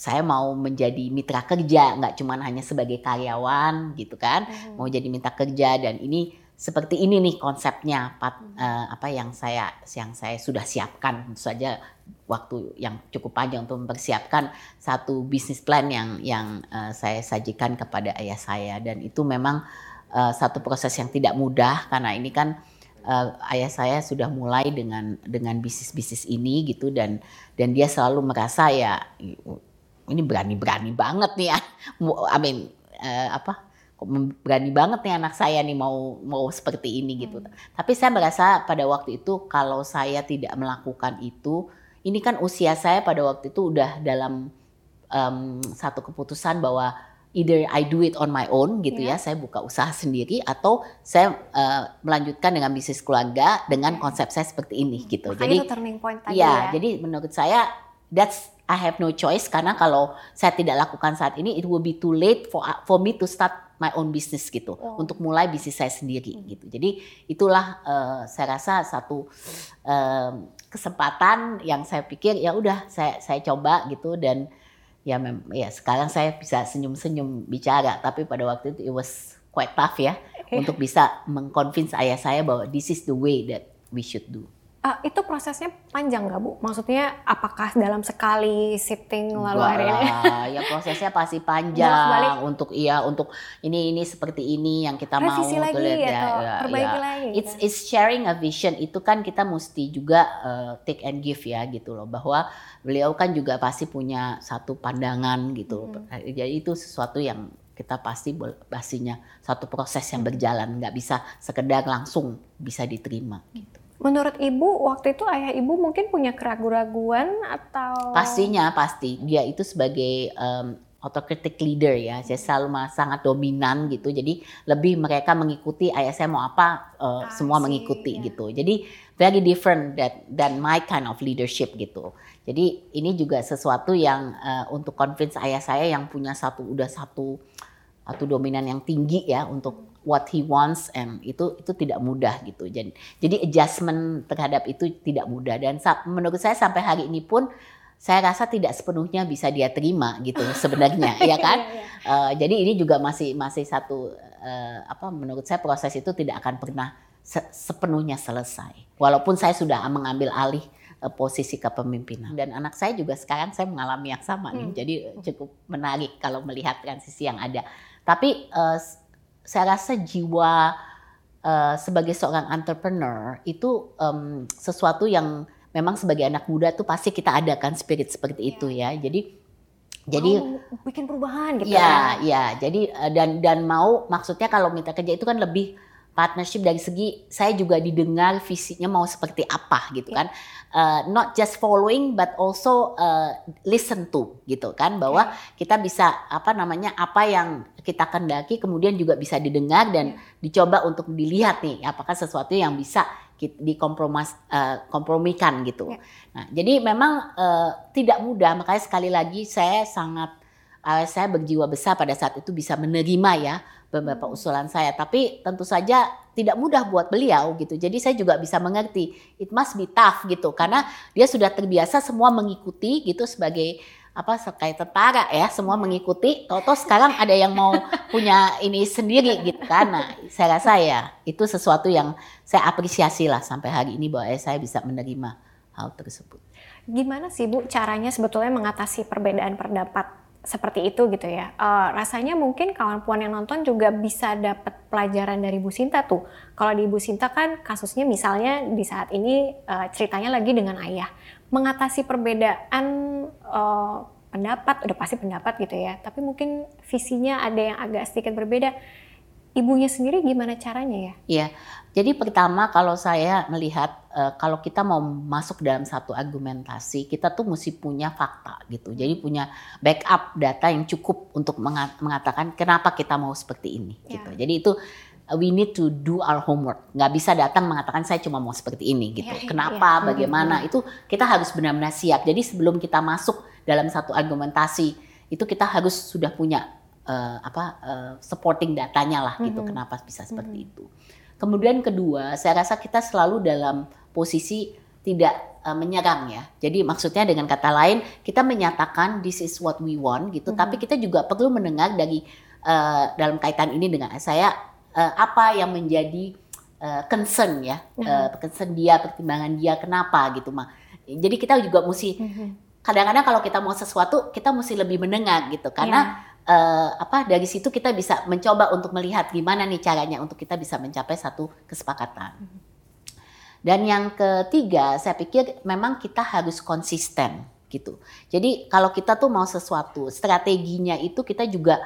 saya mau menjadi mitra kerja, nggak cuma hanya sebagai karyawan gitu kan, mau jadi mitra kerja dan ini seperti ini nih konsepnya Pat- eh, apa yang saya yang saya sudah siapkan tentu saja waktu yang cukup panjang untuk mempersiapkan satu bisnis plan yang yang eh, saya sajikan kepada ayah saya dan itu memang eh, satu proses yang tidak mudah karena ini kan eh, ayah saya sudah mulai dengan dengan bisnis-bisnis ini gitu dan dan dia selalu merasa ya ini berani-berani banget nih ya. I mean eh, apa berani banget nih anak saya nih mau mau seperti ini gitu. Tapi saya merasa pada waktu itu kalau saya tidak melakukan itu, ini kan usia saya pada waktu itu udah dalam em, satu keputusan bahwa either I do it on my own gitu Iya. ya, saya buka usaha sendiri atau saya eh, melanjutkan dengan bisnis keluarga dengan Oke. konsep saya seperti ini gitu. Makanya Jadi itu turning point tadi Iya, ya. jadi menurut saya that's I have no choice karena kalau saya tidak lakukan saat ini it will be too late for for me to start my own business gitu Oh. untuk mulai bisnis saya sendiri gitu. Jadi itulah eh, saya rasa satu em, kesempatan yang saya pikir ya udah saya saya coba gitu dan ya mem ya sekarang saya bisa senyum-senyum bicara tapi pada waktu itu it was quite tough ya untuk bisa mengconvince ayah saya bahwa this is the way that we should do. Uh, itu prosesnya panjang nggak bu? Maksudnya apakah dalam sekali sitting lalu akhirnya? ya prosesnya pasti panjang untuk iya untuk ini ini seperti ini yang kita Revisi mau lagi lihat ya, ya, perbaiki ya. lagi. It's gitu. it's sharing a vision itu kan kita mesti juga uh, take and give ya gitu loh bahwa beliau kan juga pasti punya satu pandangan gitu. Hmm. Jadi itu sesuatu yang kita pasti pastinya satu proses yang berjalan nggak bisa sekedar langsung bisa diterima gitu. Menurut ibu waktu itu ayah ibu mungkin punya keraguan-raguan atau? Pastinya pasti. Dia itu sebagai um, autocritic leader ya. Saya selalu sangat dominan gitu. Jadi lebih mereka mengikuti ayah saya mau apa uh, semua mengikuti ya. gitu. Jadi very different that than my kind of leadership gitu. Jadi ini juga sesuatu yang uh, untuk convince ayah saya yang punya satu udah satu satu dominan yang tinggi ya untuk what he wants and itu itu tidak mudah gitu. Jadi jadi adjustment terhadap itu tidak mudah dan menurut saya sampai hari ini pun saya rasa tidak sepenuhnya bisa dia terima gitu sebenarnya ya kan. Uh, jadi ini juga masih masih satu uh, apa menurut saya proses itu tidak akan pernah se sepenuhnya selesai. Walaupun saya sudah mengambil alih uh, posisi kepemimpinan dan anak saya juga sekarang saya mengalami yang sama nih. Hmm. Jadi cukup menarik kalau melihat transisi yang ada. Tapi uh, saya rasa jiwa uh, sebagai seorang entrepreneur itu um, sesuatu yang memang sebagai anak muda tuh pasti kita ada kan spirit seperti yeah. itu ya. Jadi jadi bikin perubahan gitu ya. Ya, ya. Jadi uh, dan dan mau maksudnya kalau minta kerja itu kan lebih partnership dari segi saya juga didengar visinya mau seperti apa gitu yeah. kan uh, not just following but also uh, listen to gitu kan bahwa okay. kita bisa apa namanya apa yang kita kendaki kemudian juga bisa didengar dan yeah. dicoba untuk dilihat nih apakah sesuatu yang bisa dikompromas uh, kompromikan gitu. Nah, jadi memang uh, tidak mudah makanya sekali lagi saya sangat saya berjiwa besar pada saat itu bisa menerima ya beberapa hmm. usulan saya. Tapi tentu saja tidak mudah buat beliau gitu. Jadi saya juga bisa mengerti it must be tough gitu karena dia sudah terbiasa semua mengikuti gitu sebagai apa kayak tentara ya semua mengikuti toto sekarang ada yang mau punya ini sendiri gitu kan nah saya rasa ya itu sesuatu yang saya apresiasi lah sampai hari ini bahwa saya bisa menerima hal tersebut gimana sih Bu caranya sebetulnya mengatasi perbedaan pendapat seperti itu gitu ya. Uh, rasanya mungkin kawan puan yang nonton juga bisa dapat pelajaran dari Bu Sinta tuh. Kalau di Bu Sinta kan kasusnya misalnya di saat ini uh, ceritanya lagi dengan ayah. Mengatasi perbedaan uh, pendapat, udah pasti pendapat gitu ya. Tapi mungkin visinya ada yang agak sedikit berbeda. Ibunya sendiri gimana caranya ya? Iya, jadi pertama kalau saya melihat uh, kalau kita mau masuk dalam satu argumentasi, kita tuh mesti punya fakta gitu. Jadi punya backup data yang cukup untuk mengatakan kenapa kita mau seperti ini yeah. gitu. Jadi itu uh, we need to do our homework. Nggak bisa datang mengatakan saya cuma mau seperti ini gitu. Yeah, kenapa, yeah. bagaimana itu kita harus benar-benar siap. Jadi sebelum kita masuk dalam satu argumentasi itu kita harus sudah punya uh, apa uh, supporting datanya lah gitu. Mm -hmm. Kenapa bisa seperti mm -hmm. itu. Kemudian kedua, saya rasa kita selalu dalam posisi tidak uh, menyerang ya. Jadi maksudnya dengan kata lain kita menyatakan this is what we want gitu, mm -hmm. tapi kita juga perlu mendengar dari uh, dalam kaitan ini dengan saya uh, apa yang menjadi uh, concern ya, mm -hmm. uh, concern dia, pertimbangan dia kenapa gitu mah. Jadi kita juga mesti mm-hmm. kadang-kadang kalau kita mau sesuatu kita mesti lebih mendengar gitu karena uh, apa dari situ kita bisa mencoba untuk melihat gimana nih caranya untuk kita bisa mencapai satu kesepakatan. Dan yang ketiga, saya pikir memang kita harus konsisten gitu. Jadi kalau kita tuh mau sesuatu, strateginya itu kita juga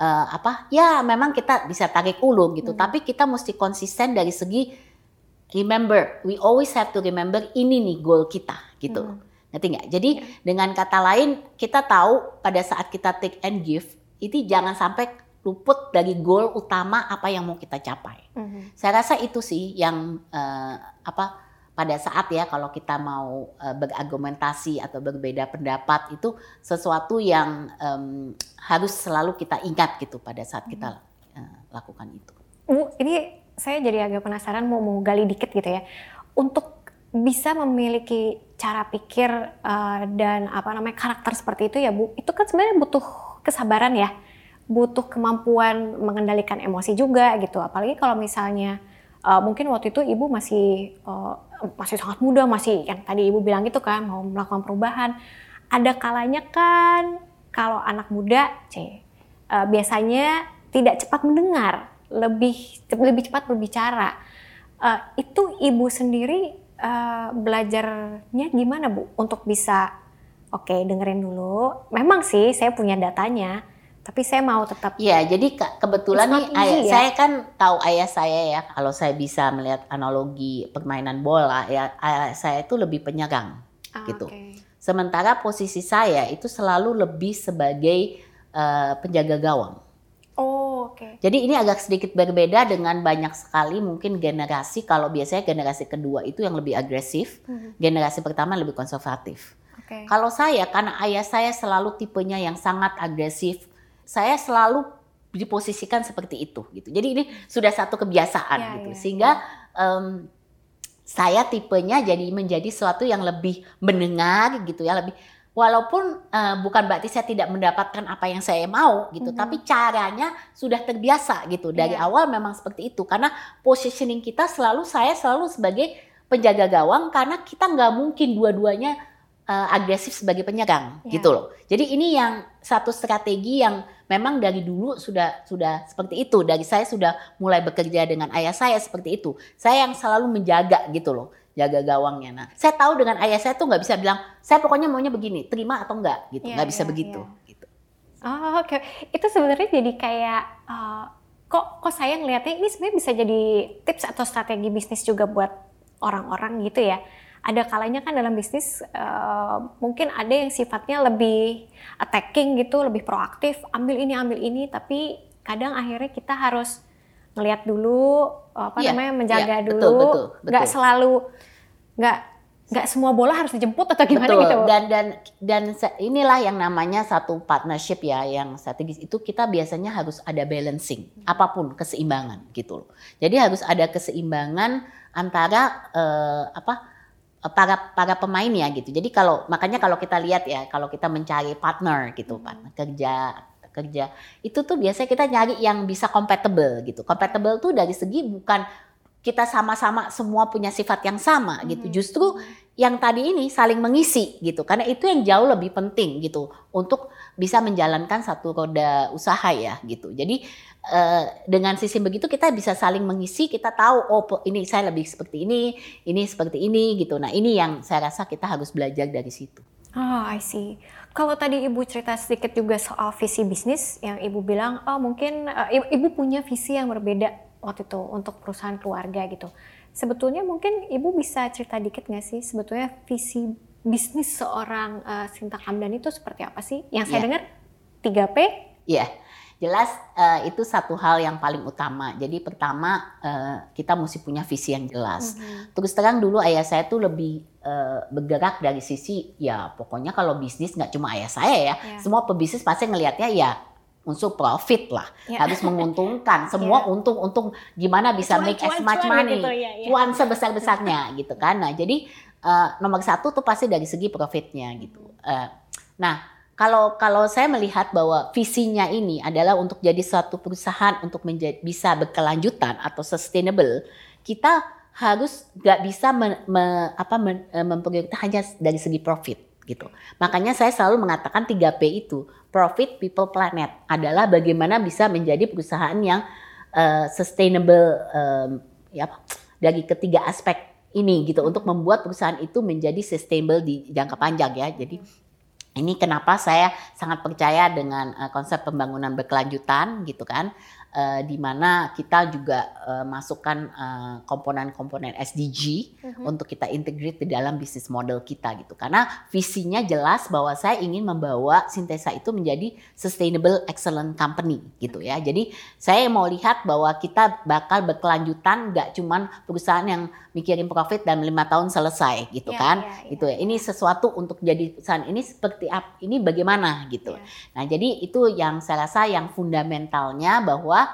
uh, apa? Ya memang kita bisa tarik ulur gitu, hmm. tapi kita mesti konsisten dari segi remember, we always have to remember ini nih goal kita gitu. Hmm. Ngerti nggak? Jadi yeah. dengan kata lain kita tahu pada saat kita take and give itu jangan sampai luput dari goal utama apa yang mau kita capai. Mm-hmm. Saya rasa itu sih yang uh, apa pada saat ya kalau kita mau uh, berargumentasi atau berbeda pendapat itu sesuatu yang um, harus selalu kita ingat gitu pada saat kita uh, lakukan itu. Uh, ini saya jadi agak penasaran mau mau gali dikit gitu ya. Untuk bisa memiliki cara pikir uh, dan apa namanya karakter seperti itu ya Bu, itu kan sebenarnya butuh kesabaran ya, butuh kemampuan mengendalikan emosi juga gitu. Apalagi kalau misalnya uh, mungkin waktu itu ibu masih uh, masih sangat muda, masih yang tadi ibu bilang gitu kan mau melakukan perubahan. Ada kalanya kan kalau anak muda, c uh, biasanya tidak cepat mendengar, lebih lebih cepat berbicara. Uh, itu ibu sendiri uh, belajarnya gimana bu untuk bisa oke okay, dengerin dulu. Memang sih saya punya datanya, tapi saya mau tetap. Iya, jadi ke kebetulan nih ayah, ya? saya kan tahu ayah saya ya. Kalau saya bisa melihat analogi permainan bola ya, ayah saya itu lebih penyerang ah, gitu. Okay. Sementara posisi saya itu selalu lebih sebagai uh, penjaga gawang. Oh, oke. Okay. Jadi ini agak sedikit berbeda dengan banyak sekali mungkin generasi. Kalau biasanya generasi kedua itu yang lebih agresif, hmm. generasi pertama lebih konservatif. Okay. Kalau saya karena ayah saya selalu tipenya yang sangat agresif, saya selalu diposisikan seperti itu gitu. Jadi ini sudah satu kebiasaan ya, gitu. Ya, Sehingga ya. Um, saya tipenya jadi menjadi sesuatu yang lebih mendengar gitu ya, lebih walaupun uh, bukan berarti saya tidak mendapatkan apa yang saya mau gitu, mm -hmm. tapi caranya sudah terbiasa gitu. Dari yeah. awal memang seperti itu karena positioning kita selalu saya selalu sebagai penjaga gawang karena kita nggak mungkin dua-duanya uh, agresif sebagai penyerang yeah. gitu loh. Jadi ini yang satu strategi yang memang dari dulu sudah sudah seperti itu. Dari saya sudah mulai bekerja dengan ayah saya seperti itu. Saya yang selalu menjaga gitu loh, jaga gawangnya. Nah, saya tahu dengan ayah saya tuh nggak bisa bilang, saya pokoknya maunya begini, terima atau enggak gitu, nggak yeah, bisa yeah, begitu. Yeah. Gitu. Oh oke, okay. itu sebenarnya jadi kayak uh, kok kok saya ngelihatnya ini sebenarnya bisa jadi tips atau strategi bisnis juga buat orang-orang gitu ya ada kalanya kan dalam bisnis uh, mungkin ada yang sifatnya lebih attacking gitu, lebih proaktif, ambil ini ambil ini, tapi kadang akhirnya kita harus ngelihat dulu apa yeah, namanya menjaga yeah, dulu, betul, betul, betul. nggak selalu nggak nggak semua bola harus dijemput atau gimana Betul. gitu. Dan dan dan inilah yang namanya satu partnership ya yang strategis itu kita biasanya harus ada balancing apa pun keseimbangan gitu loh. Jadi harus ada keseimbangan antara uh, apa Eh, para para pemain ya gitu. Jadi kalau makanya kalau kita lihat ya kalau kita mencari partner gitu, hmm. partner kerja kerja itu tuh biasanya kita nyari yang bisa compatible gitu. Compatible tuh dari segi bukan kita sama-sama semua punya sifat yang sama gitu. Hmm. Justru yang tadi ini saling mengisi gitu. Karena itu yang jauh lebih penting gitu untuk bisa menjalankan satu roda usaha ya gitu. Jadi uh, dengan sistem begitu kita bisa saling mengisi, kita tahu oh ini saya lebih seperti ini, ini seperti ini gitu. Nah, ini yang saya rasa kita harus belajar dari situ. Oh, I see. Kalau tadi Ibu cerita sedikit juga soal visi bisnis yang Ibu bilang, oh mungkin uh, Ibu punya visi yang berbeda waktu itu untuk perusahaan keluarga gitu. Sebetulnya mungkin Ibu bisa cerita dikit nggak sih sebetulnya visi bisnis seorang uh, Sinta Kamdan itu seperti apa sih? Yang saya yeah. dengar 3P? Iya. Yeah Jelas uh, itu satu hal yang paling utama. Jadi pertama uh, kita mesti punya visi yang jelas. Mm-hmm. Terus terang dulu ayah saya tuh lebih uh, bergerak dari sisi ya pokoknya kalau bisnis nggak cuma ayah saya ya, yeah. semua pebisnis pasti ngelihatnya ya unsur profit lah yeah. harus menguntungkan semua yeah. untung untung gimana bisa cuan, make cuan, as much cuan money gitu, ya, ya. cuan sebesar besarnya gitu kan nah jadi uh, nomor satu tuh pasti dari segi profitnya gitu uh, nah kalau kalau saya melihat bahwa visinya ini adalah untuk jadi suatu perusahaan untuk menjadi, bisa berkelanjutan atau sustainable, kita harus nggak bisa me, me, apa eh, hanya dari segi profit gitu. Makanya saya selalu mengatakan 3P itu, profit, people, planet adalah bagaimana bisa menjadi perusahaan yang uh, sustainable um, ya dari ketiga aspek ini gitu untuk membuat perusahaan itu menjadi sustainable di jangka panjang ya. Jadi ini kenapa saya sangat percaya dengan uh, konsep pembangunan berkelanjutan gitu kan uh, di mana kita juga uh, masukkan komponen-komponen uh, SDG. Mhm. untuk kita integrate di dalam bisnis model kita gitu. Karena visinya jelas bahwa saya ingin membawa Sintesa itu menjadi sustainable excellent company gitu ya. Jadi saya mau lihat bahwa kita bakal berkelanjutan gak cuman perusahaan yang mikirin profit dan lima tahun selesai gitu yeah, kan. Yeah, yeah. Itu ya. Ini sesuatu untuk jadi perusahaan ini seperti apa? Ini bagaimana gitu. Yeah. Nah, jadi itu yang saya rasa yang fundamentalnya bahwa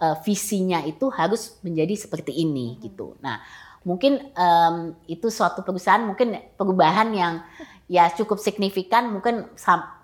uh, visinya itu harus menjadi seperti ini gitu. Nah, mungkin um, itu suatu perusahaan mungkin perubahan yang ya cukup signifikan. Mungkin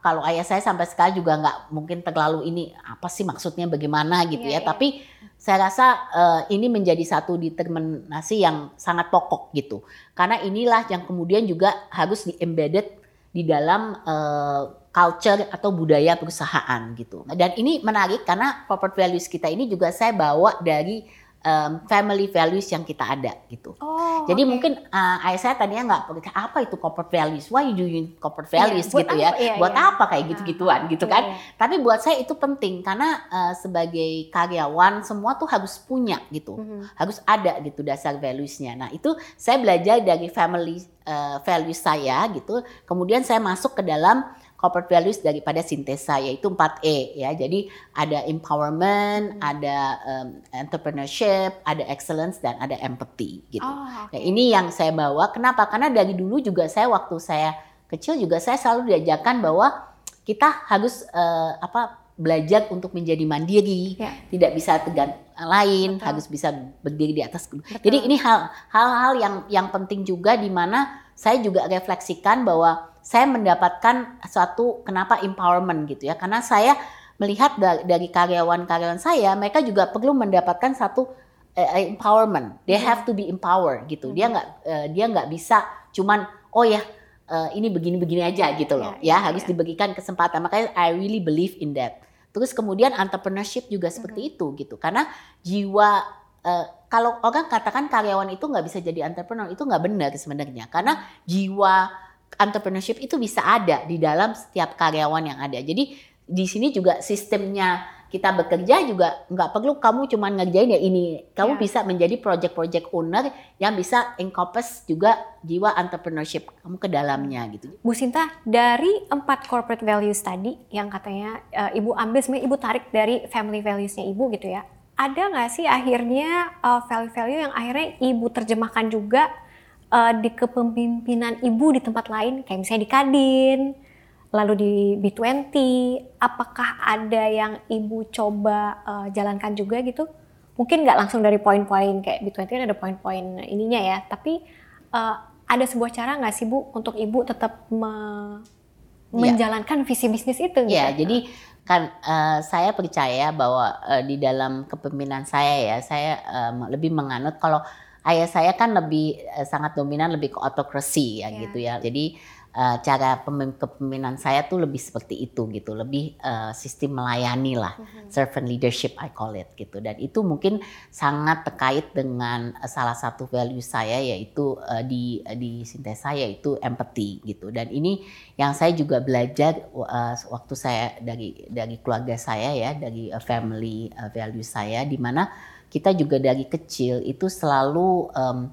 kalau ayah saya sampai sekarang juga nggak mungkin terlalu ini apa sih maksudnya bagaimana gitu yeah, ya yeah. tapi saya rasa uh, ini menjadi satu determinasi yang sangat pokok gitu. Karena inilah yang kemudian juga harus di embedded di dalam uh, culture atau budaya perusahaan gitu. Dan ini menarik karena corporate values kita ini juga saya bawa dari um, family values yang kita ada gitu. Oh, Jadi okay. mungkin uh, ayah saya tadinya nggak apa itu corporate values, why you doing corporate iya, values yeah, gitu ya, iya, buat iya. apa kayak gitu-gituan gitu iya, kan. Iya. Tapi buat saya itu penting karena uh, sebagai karyawan semua tuh harus punya gitu, mm -hmm. harus ada gitu dasar valuesnya. Nah itu saya belajar dari family uh, values saya gitu, kemudian saya masuk ke dalam corporate values daripada sintesa yaitu 4E ya. Jadi ada empowerment, hmm. ada um, entrepreneurship, ada excellence dan ada empathy gitu. Oh, okay. Nah, ini yang saya bawa. Kenapa? Karena dari dulu juga saya waktu saya kecil juga saya selalu diajarkan bahwa kita harus uh, apa belajar untuk menjadi mandiri, ya. tidak bisa tegang lain, Betul. harus bisa berdiri di atas. Betul. Jadi ini hal-hal yang yang penting juga di mana saya juga refleksikan bahwa saya mendapatkan suatu kenapa empowerment gitu ya. Karena saya melihat dari karyawan-karyawan saya mereka juga perlu mendapatkan satu uh, empowerment. They have to be empowered gitu. Dia nggak uh, dia nggak bisa cuman oh ya uh, ini begini-begini aja gitu loh. Yeah, ya yeah, harus yeah. diberikan kesempatan. Makanya I really believe in that. Terus kemudian entrepreneurship juga seperti itu gitu. Karena jiwa uh, kalau orang katakan karyawan itu nggak bisa jadi entrepreneur itu nggak benar sebenarnya. Karena jiwa entrepreneurship itu bisa ada di dalam setiap karyawan yang ada. Jadi di sini juga sistemnya kita bekerja juga nggak perlu kamu cuma ngerjain ya ini. Kamu yeah. bisa menjadi project-project owner yang bisa encompass juga jiwa entrepreneurship kamu ke dalamnya gitu. Bu Sinta, dari empat corporate values tadi yang katanya uh, Ibu ambil sebenarnya Ibu tarik dari family valuesnya Ibu gitu ya. Ada nggak sih akhirnya uh, value-value yang akhirnya Ibu terjemahkan juga uh, di kepemimpinan ibu di tempat lain, kayak misalnya di Kadin, lalu di B20, apakah ada yang ibu coba uh, jalankan juga gitu? Mungkin nggak langsung dari poin-poin kayak B20 kan ada poin-poin ininya ya, tapi uh, ada sebuah cara nggak sih bu untuk ibu tetap me ya. menjalankan visi bisnis itu? Gitu? Ya, jadi kan uh, saya percaya bahwa uh, di dalam kepemimpinan saya ya, saya uh, lebih menganut kalau ayah saya kan lebih uh, sangat dominan lebih ke autokrasi ya yeah. gitu ya. Jadi uh, cara kepemimpinan saya tuh lebih seperti itu gitu, lebih uh, sistem melayani lah, mm-hmm. servant leadership I call it gitu. Dan itu mungkin sangat terkait dengan uh, salah satu value saya yaitu uh, di di sintesa yaitu empathy gitu. Dan ini yang saya juga belajar uh, waktu saya dari dari keluarga saya ya, dari uh, family uh, value saya di mana kita juga dari kecil itu selalu um,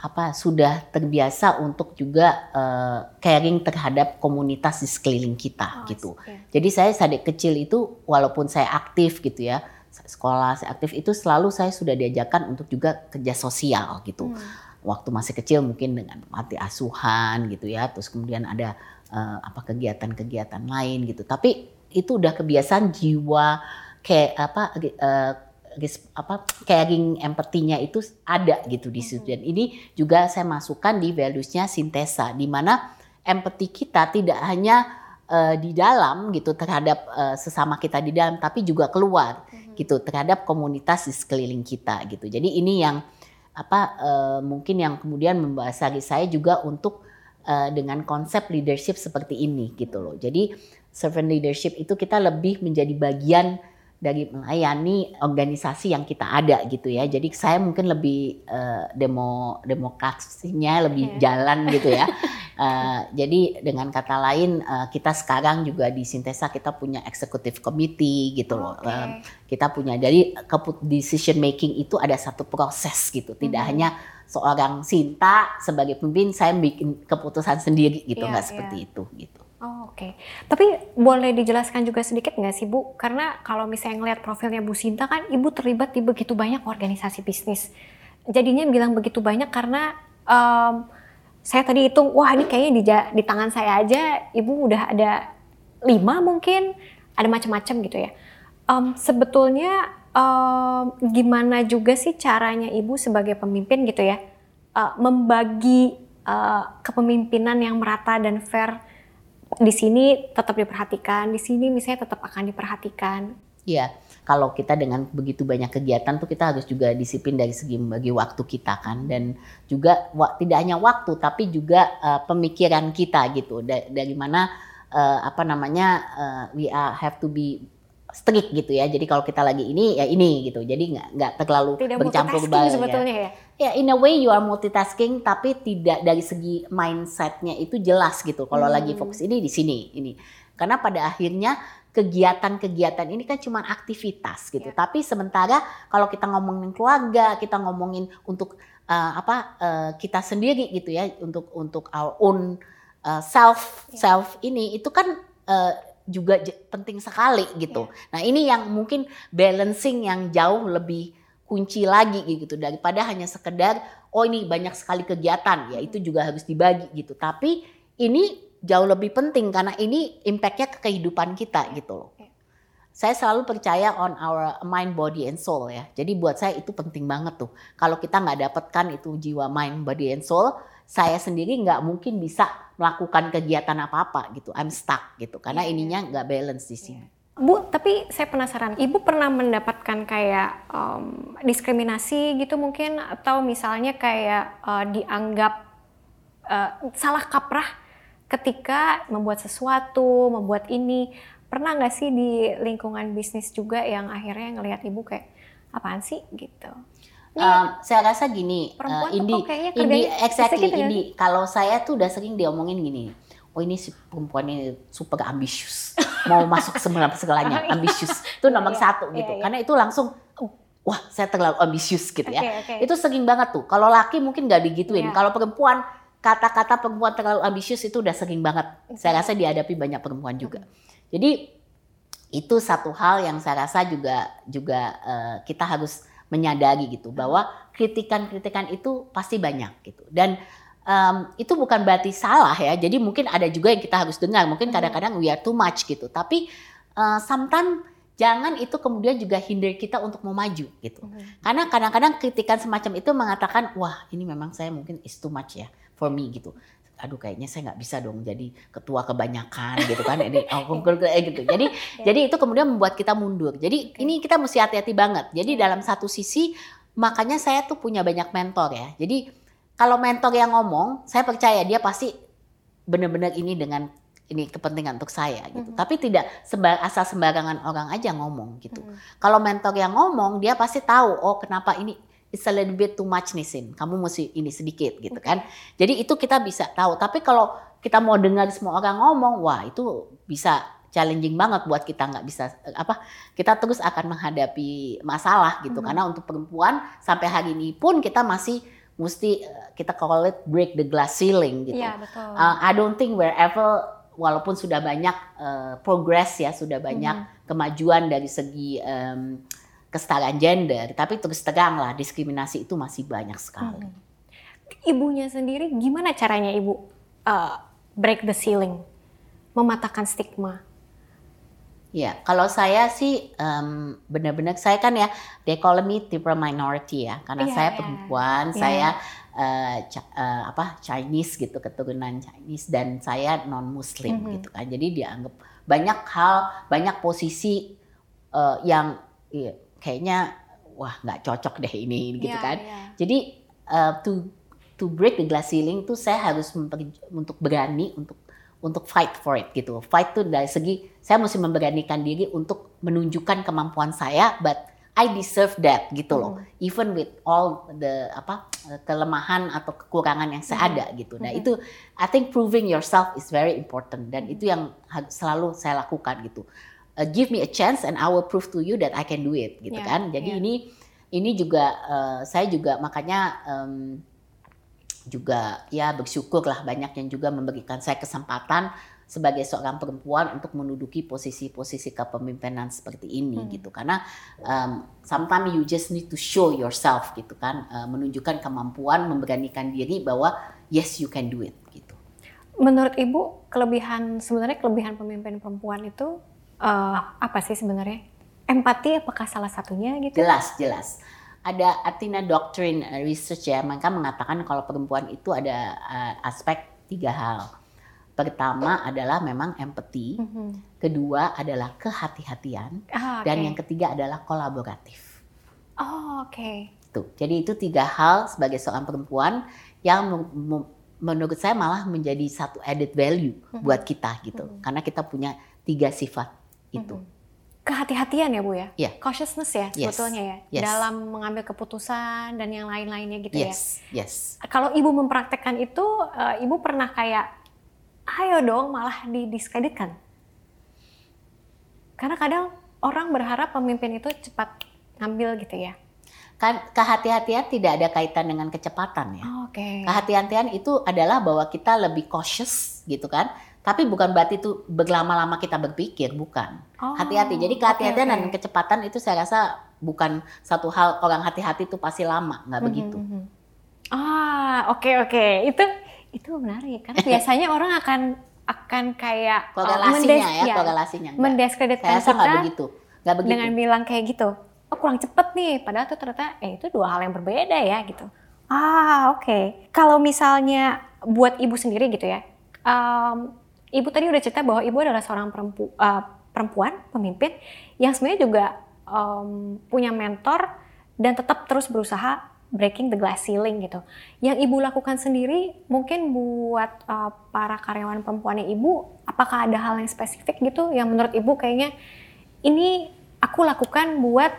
apa sudah terbiasa untuk juga uh, caring terhadap komunitas di sekeliling kita oh, gitu. Okay. Jadi saya saat kecil itu walaupun saya aktif gitu ya sekolah saya aktif itu selalu saya sudah diajarkan untuk juga kerja sosial gitu. Hmm. Waktu masih kecil mungkin dengan mati asuhan gitu ya, terus kemudian ada uh, apa kegiatan-kegiatan lain gitu. Tapi itu udah kebiasaan jiwa kayak apa uh, apa caring empatinya itu ada gitu di situ. Dan ini juga saya masukkan di valuesnya sintesa di mana empati kita tidak hanya uh, di dalam gitu terhadap uh, sesama kita di dalam tapi juga keluar hmm. gitu terhadap komunitas di sekeliling kita gitu. Jadi ini yang apa uh, mungkin yang kemudian membahasari saya juga untuk uh, dengan konsep leadership seperti ini gitu loh. Jadi servant leadership itu kita lebih menjadi bagian dari melayani organisasi yang kita ada gitu ya. Jadi saya mungkin lebih uh, demo demokrasinya lebih yeah. jalan gitu ya. uh, jadi dengan kata lain uh, kita sekarang juga di Sintesa kita punya executive committee gitu loh. Okay. Uh, kita punya jadi decision making itu ada satu proses gitu. Tidak mm -hmm. hanya seorang Sinta sebagai pemimpin saya bikin keputusan sendiri gitu iya, nggak yeah, seperti yeah. itu gitu. Oh, Oke, okay. tapi boleh dijelaskan juga sedikit nggak sih Bu? Karena kalau misalnya ngelihat profilnya Bu Sinta kan Ibu terlibat di begitu banyak organisasi bisnis. Jadinya bilang begitu banyak karena um, saya tadi hitung, wah ini kayaknya di, di tangan saya aja Ibu udah ada lima mungkin, ada macam-macam gitu ya. Um, sebetulnya um, gimana juga sih caranya Ibu sebagai pemimpin gitu ya, uh, membagi uh, kepemimpinan yang merata dan fair di sini tetap diperhatikan, di sini misalnya tetap akan diperhatikan. Iya, kalau kita dengan begitu banyak kegiatan tuh kita harus juga disiplin dari segi membagi waktu kita kan dan juga tidak hanya waktu tapi juga uh, pemikiran kita gitu dari, dari mana uh, apa namanya uh, we are have to be strict gitu ya. Jadi kalau kita lagi ini ya ini gitu. Jadi nggak nggak terlalu tidak bercampur baur sebetulnya ya. Ya in a way you are multitasking tapi tidak dari segi mindsetnya itu jelas gitu. Kalau hmm. lagi fokus ini di sini ini. Karena pada akhirnya kegiatan-kegiatan ini kan cuma aktivitas gitu. Yeah. Tapi sementara kalau kita ngomongin keluarga, kita ngomongin untuk uh, apa uh, kita sendiri gitu ya, untuk untuk our own uh, self yeah. self ini itu kan uh, juga penting sekali gitu. Yeah. Nah ini yang mungkin balancing yang jauh lebih kunci lagi gitu daripada hanya sekedar oh ini banyak sekali kegiatan ya itu juga harus dibagi gitu. Tapi ini jauh lebih penting karena ini impactnya ke kehidupan kita gitu loh. Saya selalu percaya on our mind, body, and soul ya. Jadi buat saya itu penting banget tuh. Kalau kita nggak dapatkan itu jiwa mind, body, and soul, saya sendiri nggak mungkin bisa melakukan kegiatan apa-apa gitu. I'm stuck gitu karena yeah, ininya nggak balance di sini. Yeah. Bu, tapi saya penasaran, Ibu pernah mendapatkan kayak um, diskriminasi gitu mungkin atau misalnya kayak uh, dianggap uh, salah kaprah ketika membuat sesuatu, membuat ini. Pernah nggak sih di lingkungan bisnis juga yang akhirnya ngelihat Ibu kayak apaan sih gitu? Um, saya rasa gini, uh, Indi, Indi, exactly gitu Indi. Kalau saya tuh udah sering diomongin gini, oh ini si perempuan ini super ambisius, mau masuk semua segalanya, iya. ambisius. Itu nomor iya, satu gitu, iya, karena itu langsung wah saya terlalu ambisius gitu ya. Okay, okay. Itu sering banget tuh. Kalau laki mungkin nggak digituin. Yeah. Kalau perempuan kata-kata perempuan terlalu ambisius itu udah sering banget. Saya rasa dihadapi banyak perempuan juga. Jadi itu satu hal yang saya rasa juga juga uh, kita harus menyadari gitu bahwa kritikan-kritikan itu pasti banyak gitu. Dan um, itu bukan berarti salah ya. Jadi mungkin ada juga yang kita harus dengar. Mungkin hmm. kadang-kadang we are too much gitu. Tapi uh, sometimes jangan itu kemudian juga hinder kita untuk mau maju gitu. Hmm. karena kadang-kadang kritikan semacam itu mengatakan wah ini memang saya mungkin is too much ya for me gitu aduh kayaknya saya nggak bisa dong jadi ketua kebanyakan gitu kan ini oh, gitu jadi okay. jadi itu kemudian membuat kita mundur jadi okay. ini kita mesti hati-hati banget jadi dalam satu sisi makanya saya tuh punya banyak mentor ya jadi kalau mentor yang ngomong saya percaya dia pasti benar-benar ini dengan ini kepentingan untuk saya gitu. Mm -hmm. Tapi tidak sembar asal sembarangan orang aja ngomong gitu. Mm -hmm. Kalau mentor yang ngomong dia pasti tahu oh kenapa ini it's a little bit too much nih Sin. Kamu mesti ini sedikit gitu kan. Jadi itu kita bisa tahu. Tapi kalau kita mau dengar semua orang ngomong, wah itu bisa challenging banget buat kita nggak bisa apa kita terus akan menghadapi masalah gitu hmm. karena untuk perempuan sampai hari ini pun kita masih mesti eh, kita call it break the glass ceiling gitu. Ya, betul. Uh, I don't think wherever walaupun sudah banyak uh, progress ya sudah banyak hmm. kemajuan dari segi um, kesetaraan gender, tapi terus terang lah diskriminasi itu masih banyak sekali. Hmm. Ibunya sendiri gimana caranya ibu uh, break the ceiling, mematahkan stigma? Ya, kalau saya sih um, benar-benar saya kan ya they call me type minority ya, karena yeah, saya perempuan, yeah. saya uh, uh, apa Chinese gitu keturunan Chinese dan saya non Muslim mm -hmm. gitu kan, jadi dianggap banyak hal, banyak posisi uh, yang iya, kayaknya wah nggak cocok deh ini gitu yeah, kan. Yeah. Jadi uh, to to break the glass ceiling tuh saya harus untuk berani untuk untuk fight for it gitu. Fight tuh dari segi saya mesti memberanikan diri untuk menunjukkan kemampuan saya, but I deserve that gitu loh. Mm. Even with all the apa kelemahan atau kekurangan yang saya mm. ada gitu. Nah, mm. itu I think proving yourself is very important dan mm. itu yang selalu saya lakukan gitu uh, give me a chance and I will prove to you that I can do it gitu yeah, kan. Jadi yeah. ini ini juga uh, saya juga makanya um, juga ya bersyukur lah banyak yang juga memberikan saya kesempatan sebagai seorang perempuan untuk menduduki posisi-posisi kepemimpinan seperti ini hmm. gitu karena um, sometimes you just need to show yourself gitu kan uh, menunjukkan kemampuan memberanikan diri bahwa yes you can do it gitu. Menurut ibu kelebihan sebenarnya kelebihan pemimpin perempuan itu uh, apa sih sebenarnya? Empati apakah salah satunya gitu? Jelas, jelas. ada Athena Doctrine Research ya, mereka mengatakan kalau perempuan itu ada uh, aspek tiga hal. Pertama adalah memang empathy, Mhm. kedua adalah kehati-hatian, Ah, dan oke. yang ketiga adalah kolaboratif. Oh, oke. Tuh. Jadi itu tiga hal sebagai seorang perempuan yang menurut saya malah menjadi satu added value Mhm. buat kita gitu. Mhm. Karena kita punya tiga sifat itu. Kehati-hatian ya Bu ya? Iya. Cautiousness ya Yes. sebetulnya ya? Yes. Dalam mengambil keputusan dan yang lain-lainnya gitu ya? Yes, yes. Kalau Ibu mempraktekkan itu, eh, Ibu pernah kayak, ayo dong malah didiskreditkan? Karena kadang orang berharap pemimpin itu cepat ngambil gitu ya? Kan kehati-hatian tidak ada kaitan dengan kecepatan ya. Oh, Oke. Kehati-hatian itu adalah bahwa kita lebih cautious gitu kan. Tapi bukan berarti itu berlama-lama kita berpikir, bukan. Oh, Hati-hati. Jadi oke, kehati-hatian oke. dan kecepatan itu saya rasa bukan satu hal orang hati-hati itu pasti lama, nggak Mhm, begitu. mhm. Ah, oke oke. Itu itu menarik karena biasanya orang akan akan kayak oh, Korelasinya mendes- ya, korelasinya. Nggak. mendiskreditkan Saya rasa kita begitu. Nggak begitu. dengan bilang kayak gitu. Oh kurang cepet nih, padahal tuh ternyata eh itu dua hal yang berbeda ya gitu. Ah oke. Kalau misalnya buat ibu sendiri gitu ya, em, ibu tadi udah cerita bahwa ibu adalah seorang perempu, eh, perempuan pemimpin yang sebenarnya juga em, punya mentor dan tetap terus berusaha breaking the glass ceiling gitu. Yang ibu lakukan sendiri mungkin buat eh, para karyawan perempuannya ibu, apakah ada hal yang spesifik gitu yang menurut ibu kayaknya ini aku lakukan buat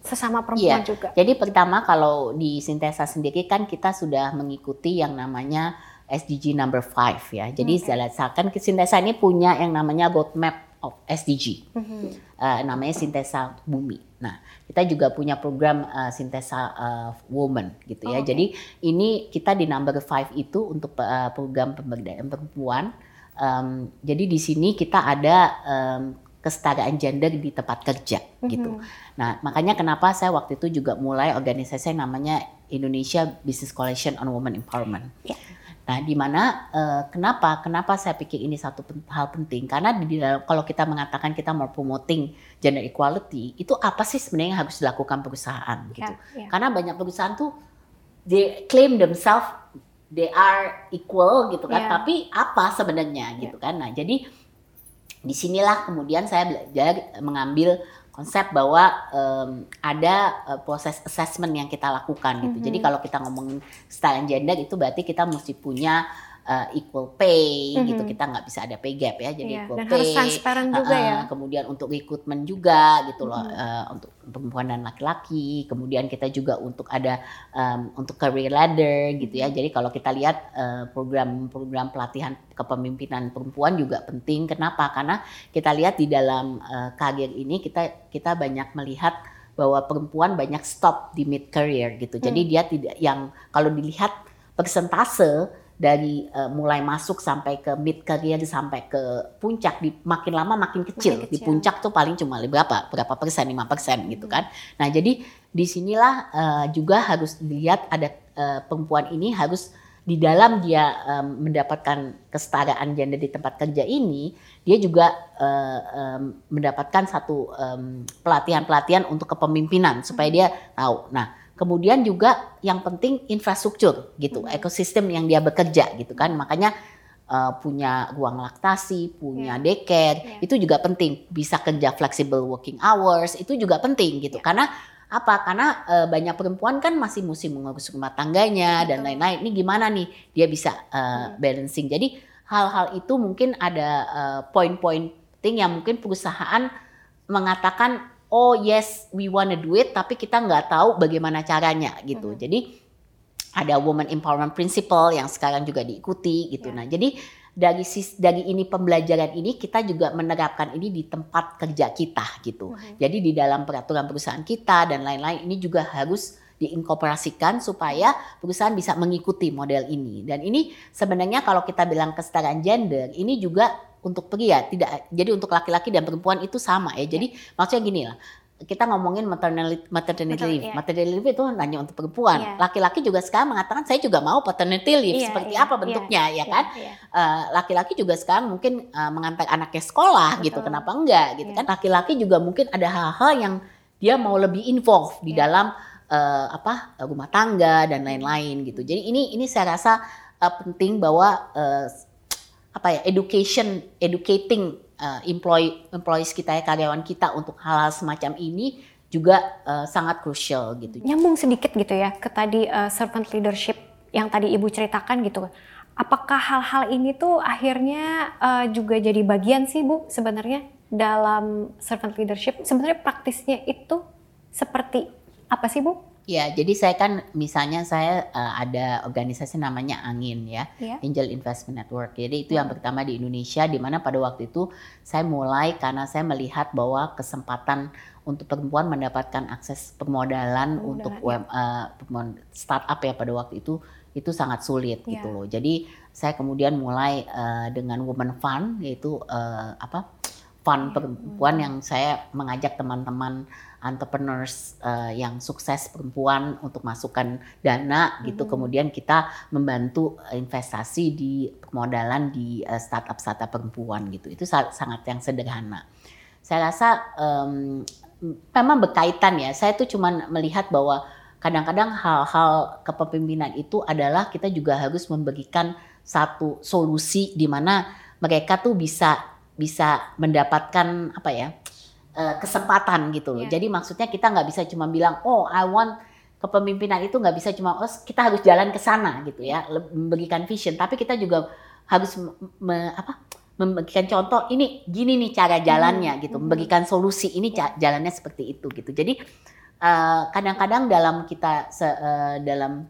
sesama perempuan Iya. juga. Jadi pertama kalau di Sintesa sendiri kan kita sudah mengikuti yang namanya SDG number 5 ya. Jadi Oke. misalkan Sintesa ini punya yang namanya roadmap of SDG. Mhm. eh, namanya Sintesa Bumi. Nah, kita juga punya program eh, Sintesa eh, Woman gitu ya. Oh, oke. Jadi ini kita di number 5 itu untuk eh, program pemberdayaan perempuan. Em, jadi di sini kita ada em, kesetaraan gender di tempat kerja gitu. Mhm. Nah, makanya kenapa saya waktu itu juga mulai organisasi yang namanya Indonesia Business Coalition on Women Empowerment. Ya. Nah, di mana eh, kenapa kenapa saya pikir ini satu pen- hal penting? Karena di dalam kalau kita mengatakan kita mau promoting gender equality, itu apa sih sebenarnya yang harus dilakukan perusahaan gitu? Ya, ya. Karena banyak perusahaan tuh they claim themselves they are equal gitu kan, Ya. tapi apa sebenarnya gitu kan? Nah, jadi di sinilah kemudian saya belajar mengambil konsep bahwa em, ada eh, proses assessment yang kita lakukan gitu. Mhm. Jadi kalau kita ngomongin style and gender itu berarti kita mesti punya eh, equal pay gitu. Mhm. Kita nggak bisa ada pay gap ya. Jadi Iya, equal Dan pay. harus transparan juga Uh-uh, ya. Kemudian untuk rekrutmen juga gitu loh Mhm. uh, untuk perempuan dan laki-laki. Kemudian kita juga untuk ada um, untuk career ladder gitu ya. Jadi kalau kita lihat uh, program-program pelatihan kepemimpinan perempuan juga penting. Kenapa? Karena kita lihat di dalam uh, karir ini kita kita banyak melihat bahwa perempuan banyak stop di mid career gitu. Jadi Hmm. dia tidak yang kalau dilihat persentase dari uh, mulai masuk sampai ke mid career sampai ke puncak di makin lama makin kecil. Makin Di kecil. puncak tuh paling cuma berapa? Berapa persen? 5 persen gitu Hmm. kan. Nah, jadi di sinilah uh, juga harus dilihat ada uh, perempuan ini harus di dalam dia um, mendapatkan kesetaraan gender di tempat kerja ini, dia juga uh, um, mendapatkan satu um, pelatihan-pelatihan untuk kepemimpinan supaya dia tahu. Nah, kemudian juga yang penting infrastruktur gitu, Hmm. ekosistem yang dia bekerja gitu kan. Makanya uh, punya ruang laktasi, punya Ya. daycare, Ya. itu juga penting. Bisa kerja flexible working hours, itu juga penting gitu. Ya. Karena apa? Karena uh, banyak perempuan kan masih mesti mengurus rumah tangganya dan Betul. lain-lain. Ini gimana nih dia bisa uh, balancing. Jadi hal-hal itu mungkin ada uh, poin-poin penting yang mungkin perusahaan mengatakan oh yes we wanna do it tapi kita nggak tahu bagaimana caranya gitu. Mhm. Jadi ada woman empowerment principle yang sekarang juga diikuti gitu. Ya. Nah, jadi dari sis, dari ini pembelajaran ini kita juga menerapkan ini di tempat kerja kita gitu. Mhm. Jadi di dalam peraturan perusahaan kita dan lain-lain ini juga harus diinkorporasikan supaya perusahaan bisa mengikuti model ini. Dan ini sebenarnya kalau kita bilang kesetaraan gender, ini juga untuk pria, tidak jadi untuk laki-laki dan perempuan itu sama ya. Jadi maksudnya gini lah, kita ngomongin maternity, maternity Betul, leave. iya. Maternity leave itu hanya untuk perempuan. Iya. Laki-laki juga sekarang mengatakan saya juga mau paternity leave. Iya, Seperti iya, apa iya, bentuknya ya Iya, kan? iya. Eh, laki-laki juga sekarang mungkin eh, mengantar anaknya sekolah gitu. Betul. Kenapa enggak gitu Iya. kan? Laki-laki juga mungkin ada hal-hal yang dia mau lebih involve di Iya. dalam uh, apa rumah tangga dan lain-lain gitu. Jadi ini ini saya rasa uh, penting bahwa uh, apa ya education educating uh, employee employees kita ya karyawan kita untuk hal-hal semacam ini juga uh, sangat krusial gitu. Nyambung sedikit gitu ya ke tadi uh, servant leadership yang tadi ibu ceritakan gitu. Apakah hal-hal ini tuh akhirnya uh, juga jadi bagian sih bu sebenarnya dalam servant leadership? Sebenarnya praktisnya itu seperti apa sih bu? Ya, jadi saya kan misalnya saya uh, ada organisasi namanya Angin ya, yeah. Angel Investment Network. Jadi itu yang hmm. pertama di Indonesia di mana pada waktu itu saya mulai karena saya melihat bahwa kesempatan untuk perempuan mendapatkan akses permodalan untuk ya. uh, startup ya pada waktu itu itu sangat sulit yeah. gitu loh. Jadi saya kemudian mulai uh, dengan Women Fund yaitu uh, apa? fund iya, perempuan yang saya mengajak teman-teman entrepreneurs uh, yang sukses perempuan untuk masukkan dana gitu. Hmm. kemudian kita membantu investasi di permodalan di uh, startup startup perempuan gitu. Itu sangat yang sederhana. Saya rasa um, memang berkaitan ya. Saya tuh cuman melihat bahwa kadang-kadang hal-hal kepemimpinan itu adalah kita juga harus memberikan satu solusi di mana mereka tuh bisa bisa mendapatkan apa ya uh, kesempatan gitu loh. Yeah. Jadi maksudnya kita nggak bisa cuma bilang oh I want kepemimpinan itu nggak bisa cuma oh kita harus jalan ke sana gitu ya memberikan vision. Tapi kita juga harus me, apa memberikan contoh ini gini nih cara jalannya hmm. gitu, memberikan solusi ini jalannya seperti itu gitu. Jadi eh, kadang-kadang uh, dalam kita se, uh, dalam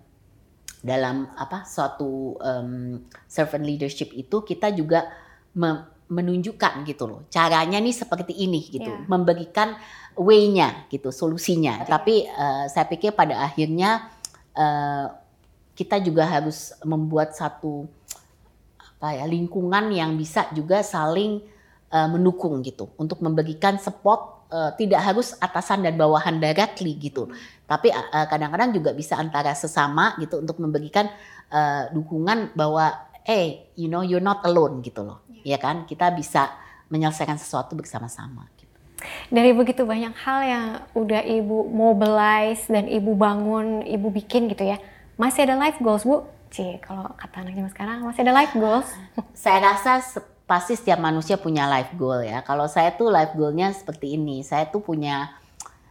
dalam apa suatu um, servant leadership itu kita juga me, menunjukkan gitu loh. Caranya nih seperti ini gitu yeah. memberikan way-nya gitu solusinya. Yeah. tapi uh, saya pikir pada akhirnya uh, kita juga harus membuat satu apa ya lingkungan yang bisa juga saling uh, mendukung gitu untuk memberikan support uh, tidak harus atasan dan bawahan directly gitu. Tapi kadang-kadang uh, juga bisa antara sesama gitu untuk memberikan uh, dukungan bahwa eh hey, you know you're not alone gitu loh ya kan? Kita bisa menyelesaikan sesuatu bersama-sama gitu. dari begitu banyak hal yang udah ibu mobilize dan ibu bangun ibu bikin gitu ya masih ada life goals bu? Cie, kalau kata anaknya sekarang masih ada life goals? Saya rasa pasti setiap manusia punya life goal ya. Kalau saya tuh life goalnya seperti ini saya tuh punya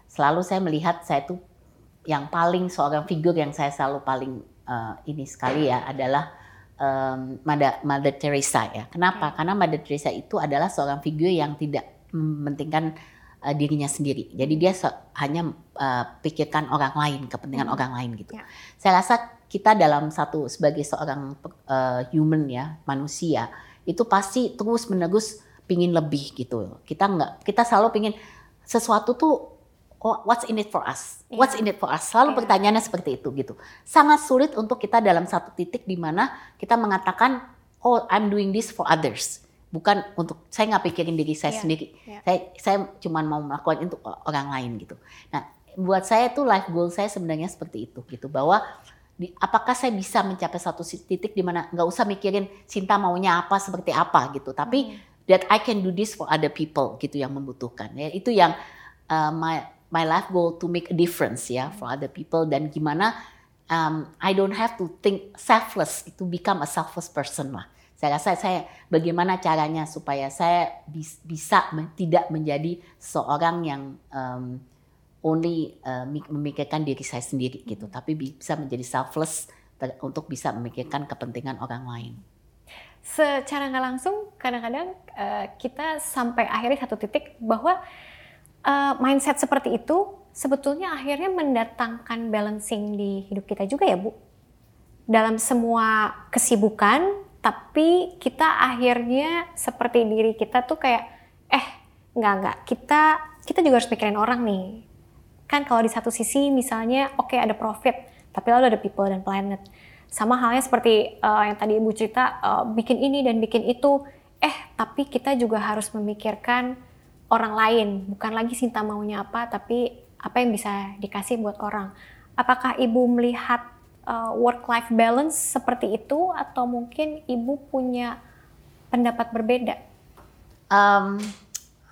selalu saya melihat saya tuh yang paling seorang figur yang saya selalu paling uh, ini sekali ya adalah um, Mother, Mother Teresa ya. Kenapa? Hmm. Karena Mother Teresa itu adalah seorang figur yang tidak mementingkan uh, dirinya sendiri. Jadi dia so, hanya uh, pikirkan orang lain, kepentingan hmm. orang lain gitu. Ya. Saya rasa kita dalam satu sebagai seorang uh, human ya, manusia, itu pasti terus menerus pingin lebih gitu. Kita nggak, kita selalu pingin sesuatu tuh oh, what's in it for us? Yeah. What's in it for us? Selalu yeah. pertanyaannya seperti itu gitu. Sangat sulit untuk kita dalam satu titik di mana kita mengatakan oh I'm doing this for others. Bukan untuk saya nggak pikirin diri saya yeah. sendiri. Yeah. Saya saya cuma mau melakukan itu orang lain gitu. Nah, buat saya tuh life goal saya sebenarnya seperti itu gitu bahwa di, apakah saya bisa mencapai satu titik di mana nggak usah mikirin Sinta maunya apa seperti apa gitu, tapi hmm. that I can do this for other people gitu yang membutuhkan ya itu yang uh, my my life goal to make a difference ya for other people dan gimana um, I don't have to think selfless to become a selfless person lah. Saya rasa saya bagaimana caranya supaya saya bis, bisa men, tidak menjadi seorang yang um, only uh, memikirkan diri saya sendiri gitu, tapi bisa menjadi selfless untuk bisa memikirkan kepentingan orang lain. Secara nggak langsung, kadang-kadang uh, kita sampai akhirnya satu titik bahwa uh, mindset seperti itu sebetulnya akhirnya mendatangkan balancing di hidup kita juga ya Bu. Dalam semua kesibukan, tapi kita akhirnya seperti diri kita tuh kayak, eh nggak nggak kita kita juga harus mikirin orang nih. Kan kalau di satu sisi misalnya oke okay, ada profit, tapi lalu ada people dan planet. Sama halnya seperti uh, yang tadi Ibu cerita, uh, bikin ini dan bikin itu. Eh, tapi kita juga harus memikirkan orang lain, bukan lagi Sinta maunya apa, tapi apa yang bisa dikasih buat orang. Apakah ibu melihat uh, work-life balance seperti itu, atau mungkin ibu punya pendapat berbeda? Um,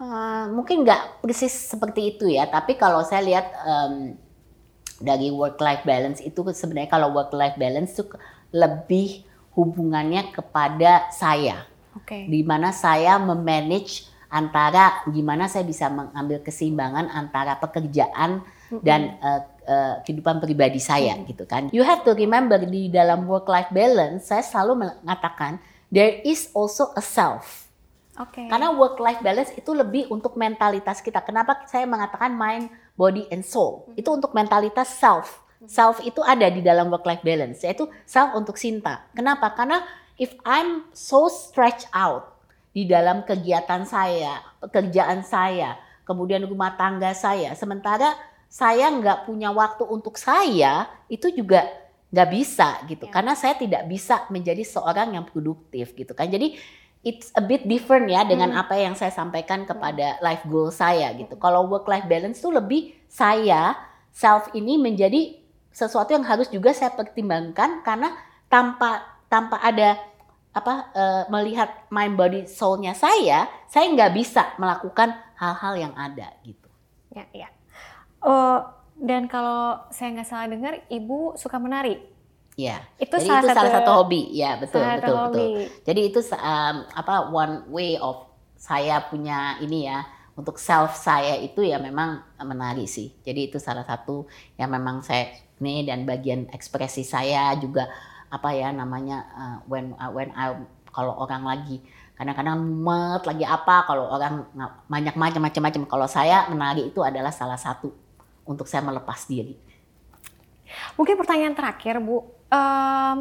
uh, mungkin nggak persis seperti itu ya, tapi kalau saya lihat um, dari work life balance itu sebenarnya kalau work life balance itu lebih hubungannya kepada saya. Oke. Di mana saya memanage antara gimana saya bisa mengambil keseimbangan antara pekerjaan dan uh, uh, kehidupan pribadi saya gitu kan. You have to remember di dalam work life balance saya selalu mengatakan there is also a self. Oke. Karena work life balance itu lebih untuk mentalitas kita. Kenapa saya mengatakan mind, body and soul? Itu untuk mentalitas self. Self itu ada di dalam work life balance, yaitu self untuk Sinta. Kenapa? Karena if I'm so stretched out di dalam kegiatan saya, pekerjaan saya, kemudian rumah tangga saya, sementara saya nggak punya waktu untuk saya, itu juga nggak bisa gitu. Ya. Karena saya tidak bisa menjadi seorang yang produktif gitu kan. Jadi it's a bit different ya dengan hmm. apa yang saya sampaikan kepada life goal saya gitu. Kalau work life balance tuh lebih saya self ini menjadi sesuatu yang harus juga saya pertimbangkan karena tanpa tanpa ada apa uh, melihat mind body soulnya saya, saya nggak bisa melakukan hal-hal yang ada gitu. Ya, ya. Uh, dan kalau saya nggak salah dengar, ibu suka menari. Ya. Itu Jadi salah itu satu salah satu hobi. Ya betul salah betul hobi. betul. Jadi itu um, apa one way of saya punya ini ya untuk self saya itu ya memang menari sih. Jadi itu salah satu yang memang saya ini dan bagian ekspresi saya juga apa ya namanya uh, when uh, when I kalau orang lagi kadang-kadang mumet lagi apa kalau orang banyak macam-macam kalau saya menari itu adalah salah satu untuk saya melepas diri. Mungkin pertanyaan terakhir Bu, um,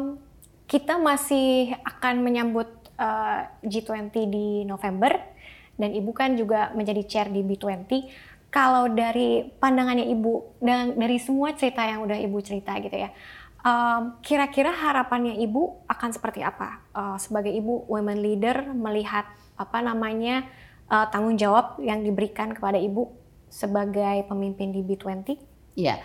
kita masih akan menyambut uh, G20 di November dan Ibu kan juga menjadi chair di B20. Kalau dari pandangannya Ibu dan dari semua cerita yang udah Ibu cerita gitu ya, Um, kira-kira harapannya ibu akan seperti apa uh, sebagai ibu women leader melihat apa namanya uh, tanggung jawab yang diberikan kepada ibu sebagai pemimpin di B20? Iya,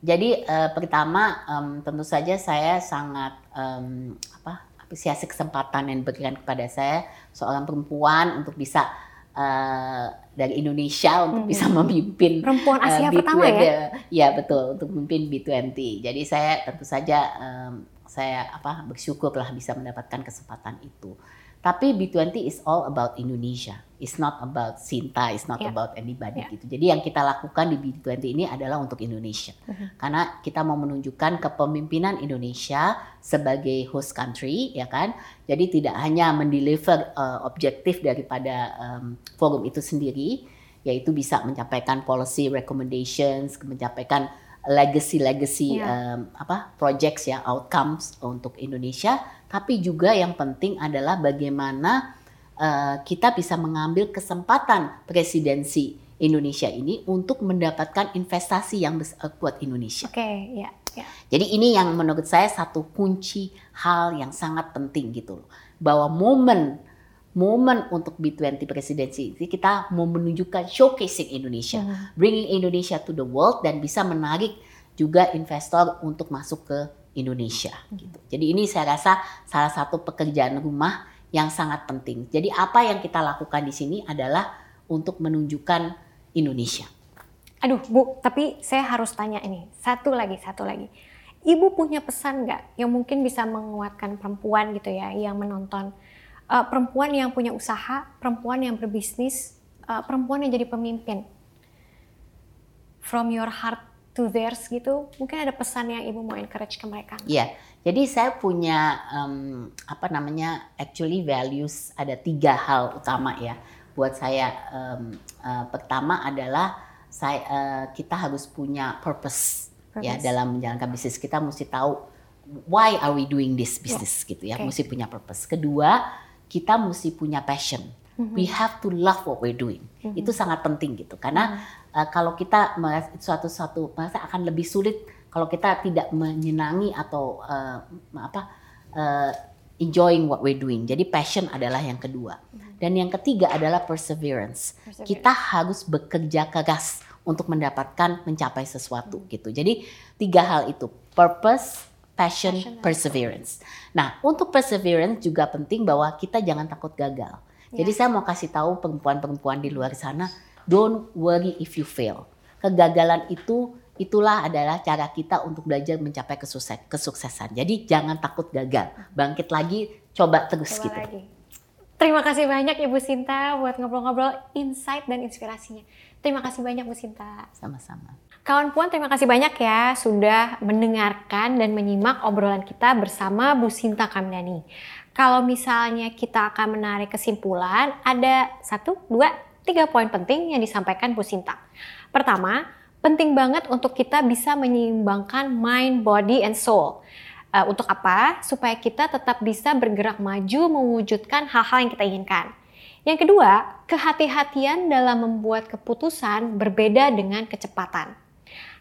jadi uh, pertama um, tentu saja saya sangat um, apa apresiasi kesempatan yang diberikan kepada saya seorang perempuan untuk bisa uh, dari Indonesia untuk hmm. bisa memimpin perempuan eh, Asia uh, pertama ya. Ya betul untuk memimpin B20. Jadi saya tentu saja um, saya apa bersyukurlah bisa mendapatkan kesempatan itu. Tapi B20 is all about Indonesia. It's not about Sinta, it's not yeah. about anybody yeah. gitu. Jadi yang kita lakukan di B20 ini adalah untuk Indonesia. Uh -huh. Karena kita mau menunjukkan kepemimpinan Indonesia sebagai host country, ya kan? Jadi tidak hanya mendeliver uh, objektif daripada um, forum itu sendiri, yaitu bisa menyampaikan policy recommendations, menyampaikan legacy-legacy yeah. um, apa projects ya outcomes untuk Indonesia tapi juga yang penting adalah bagaimana uh, kita bisa mengambil kesempatan presidensi Indonesia ini untuk mendapatkan investasi yang besar buat Indonesia. Oke, okay, ya, ya. Jadi ini yang menurut saya satu kunci hal yang sangat penting gitu loh. Bahwa momen momen untuk B20 presidensi ini kita mau menunjukkan showcasing Indonesia, hmm. bringing Indonesia to the world dan bisa menarik juga investor untuk masuk ke Indonesia gitu. Jadi ini saya rasa salah satu pekerjaan rumah yang sangat penting. Jadi apa yang kita lakukan di sini adalah untuk menunjukkan Indonesia. Aduh Bu, tapi saya harus tanya ini. Satu lagi, satu lagi. Ibu punya pesan nggak yang mungkin bisa menguatkan perempuan gitu ya, yang menonton. Uh, perempuan yang punya usaha, perempuan yang berbisnis, uh, perempuan yang jadi pemimpin. From your heart to theirs gitu, mungkin ada pesan yang ibu mau encourage ke mereka? Iya, jadi saya punya um, apa namanya actually values ada tiga hal utama ya buat saya. Um, uh, pertama adalah saya uh, kita harus punya purpose, ya, purpose. ya dalam menjalankan bisnis kita mesti tahu why are we doing this business yeah. gitu ya, okay. mesti punya purpose. Kedua kita mesti punya passion. Mm -hmm. We have to love what we're doing. Mm -hmm. Itu sangat penting gitu karena mm -hmm uh, kalau kita suatu suatu masa akan lebih sulit kalau kita tidak menyenangi atau uh, apa uh, enjoying what we're doing. Jadi passion adalah yang kedua. Hmm. Dan yang ketiga adalah perseverance. perseverance. Kita harus bekerja keras untuk mendapatkan mencapai sesuatu hmm. gitu. Jadi tiga hal itu, purpose, passion, passion perseverance. Nah, untuk perseverance juga penting bahwa kita jangan takut gagal. Yeah. Jadi saya mau kasih tahu perempuan-perempuan di luar sana Don't worry if you fail. Kegagalan itu itulah adalah cara kita untuk belajar mencapai kesukses, kesuksesan. Jadi jangan takut gagal, bangkit lagi, coba terus Coba gitu. lagi. Terima kasih banyak Ibu Sinta buat ngobrol-ngobrol insight dan inspirasinya. Terima kasih banyak Bu Sinta. Sama-sama. Kawan Puan terima kasih banyak ya sudah mendengarkan dan menyimak obrolan kita bersama Bu Sinta Kamdani. Kalau misalnya kita akan menarik kesimpulan, ada satu, dua, tiga poin penting yang disampaikan Bu Sinta. Pertama, penting banget untuk kita bisa menyeimbangkan mind, body, and soul. Uh, untuk apa? Supaya kita tetap bisa bergerak maju mewujudkan hal-hal yang kita inginkan. Yang kedua, kehati-hatian dalam membuat keputusan berbeda dengan kecepatan.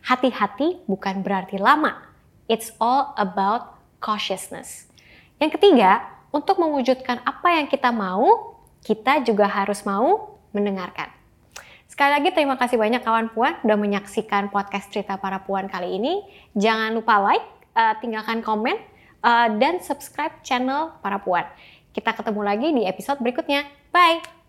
Hati-hati bukan berarti lama. It's all about cautiousness. Yang ketiga, untuk mewujudkan apa yang kita mau, kita juga harus mau mendengarkan. Sekali lagi terima kasih banyak kawan Puan sudah menyaksikan podcast cerita para Puan kali ini. Jangan lupa like, uh, tinggalkan komen, uh, dan subscribe channel para Puan. Kita ketemu lagi di episode berikutnya. Bye!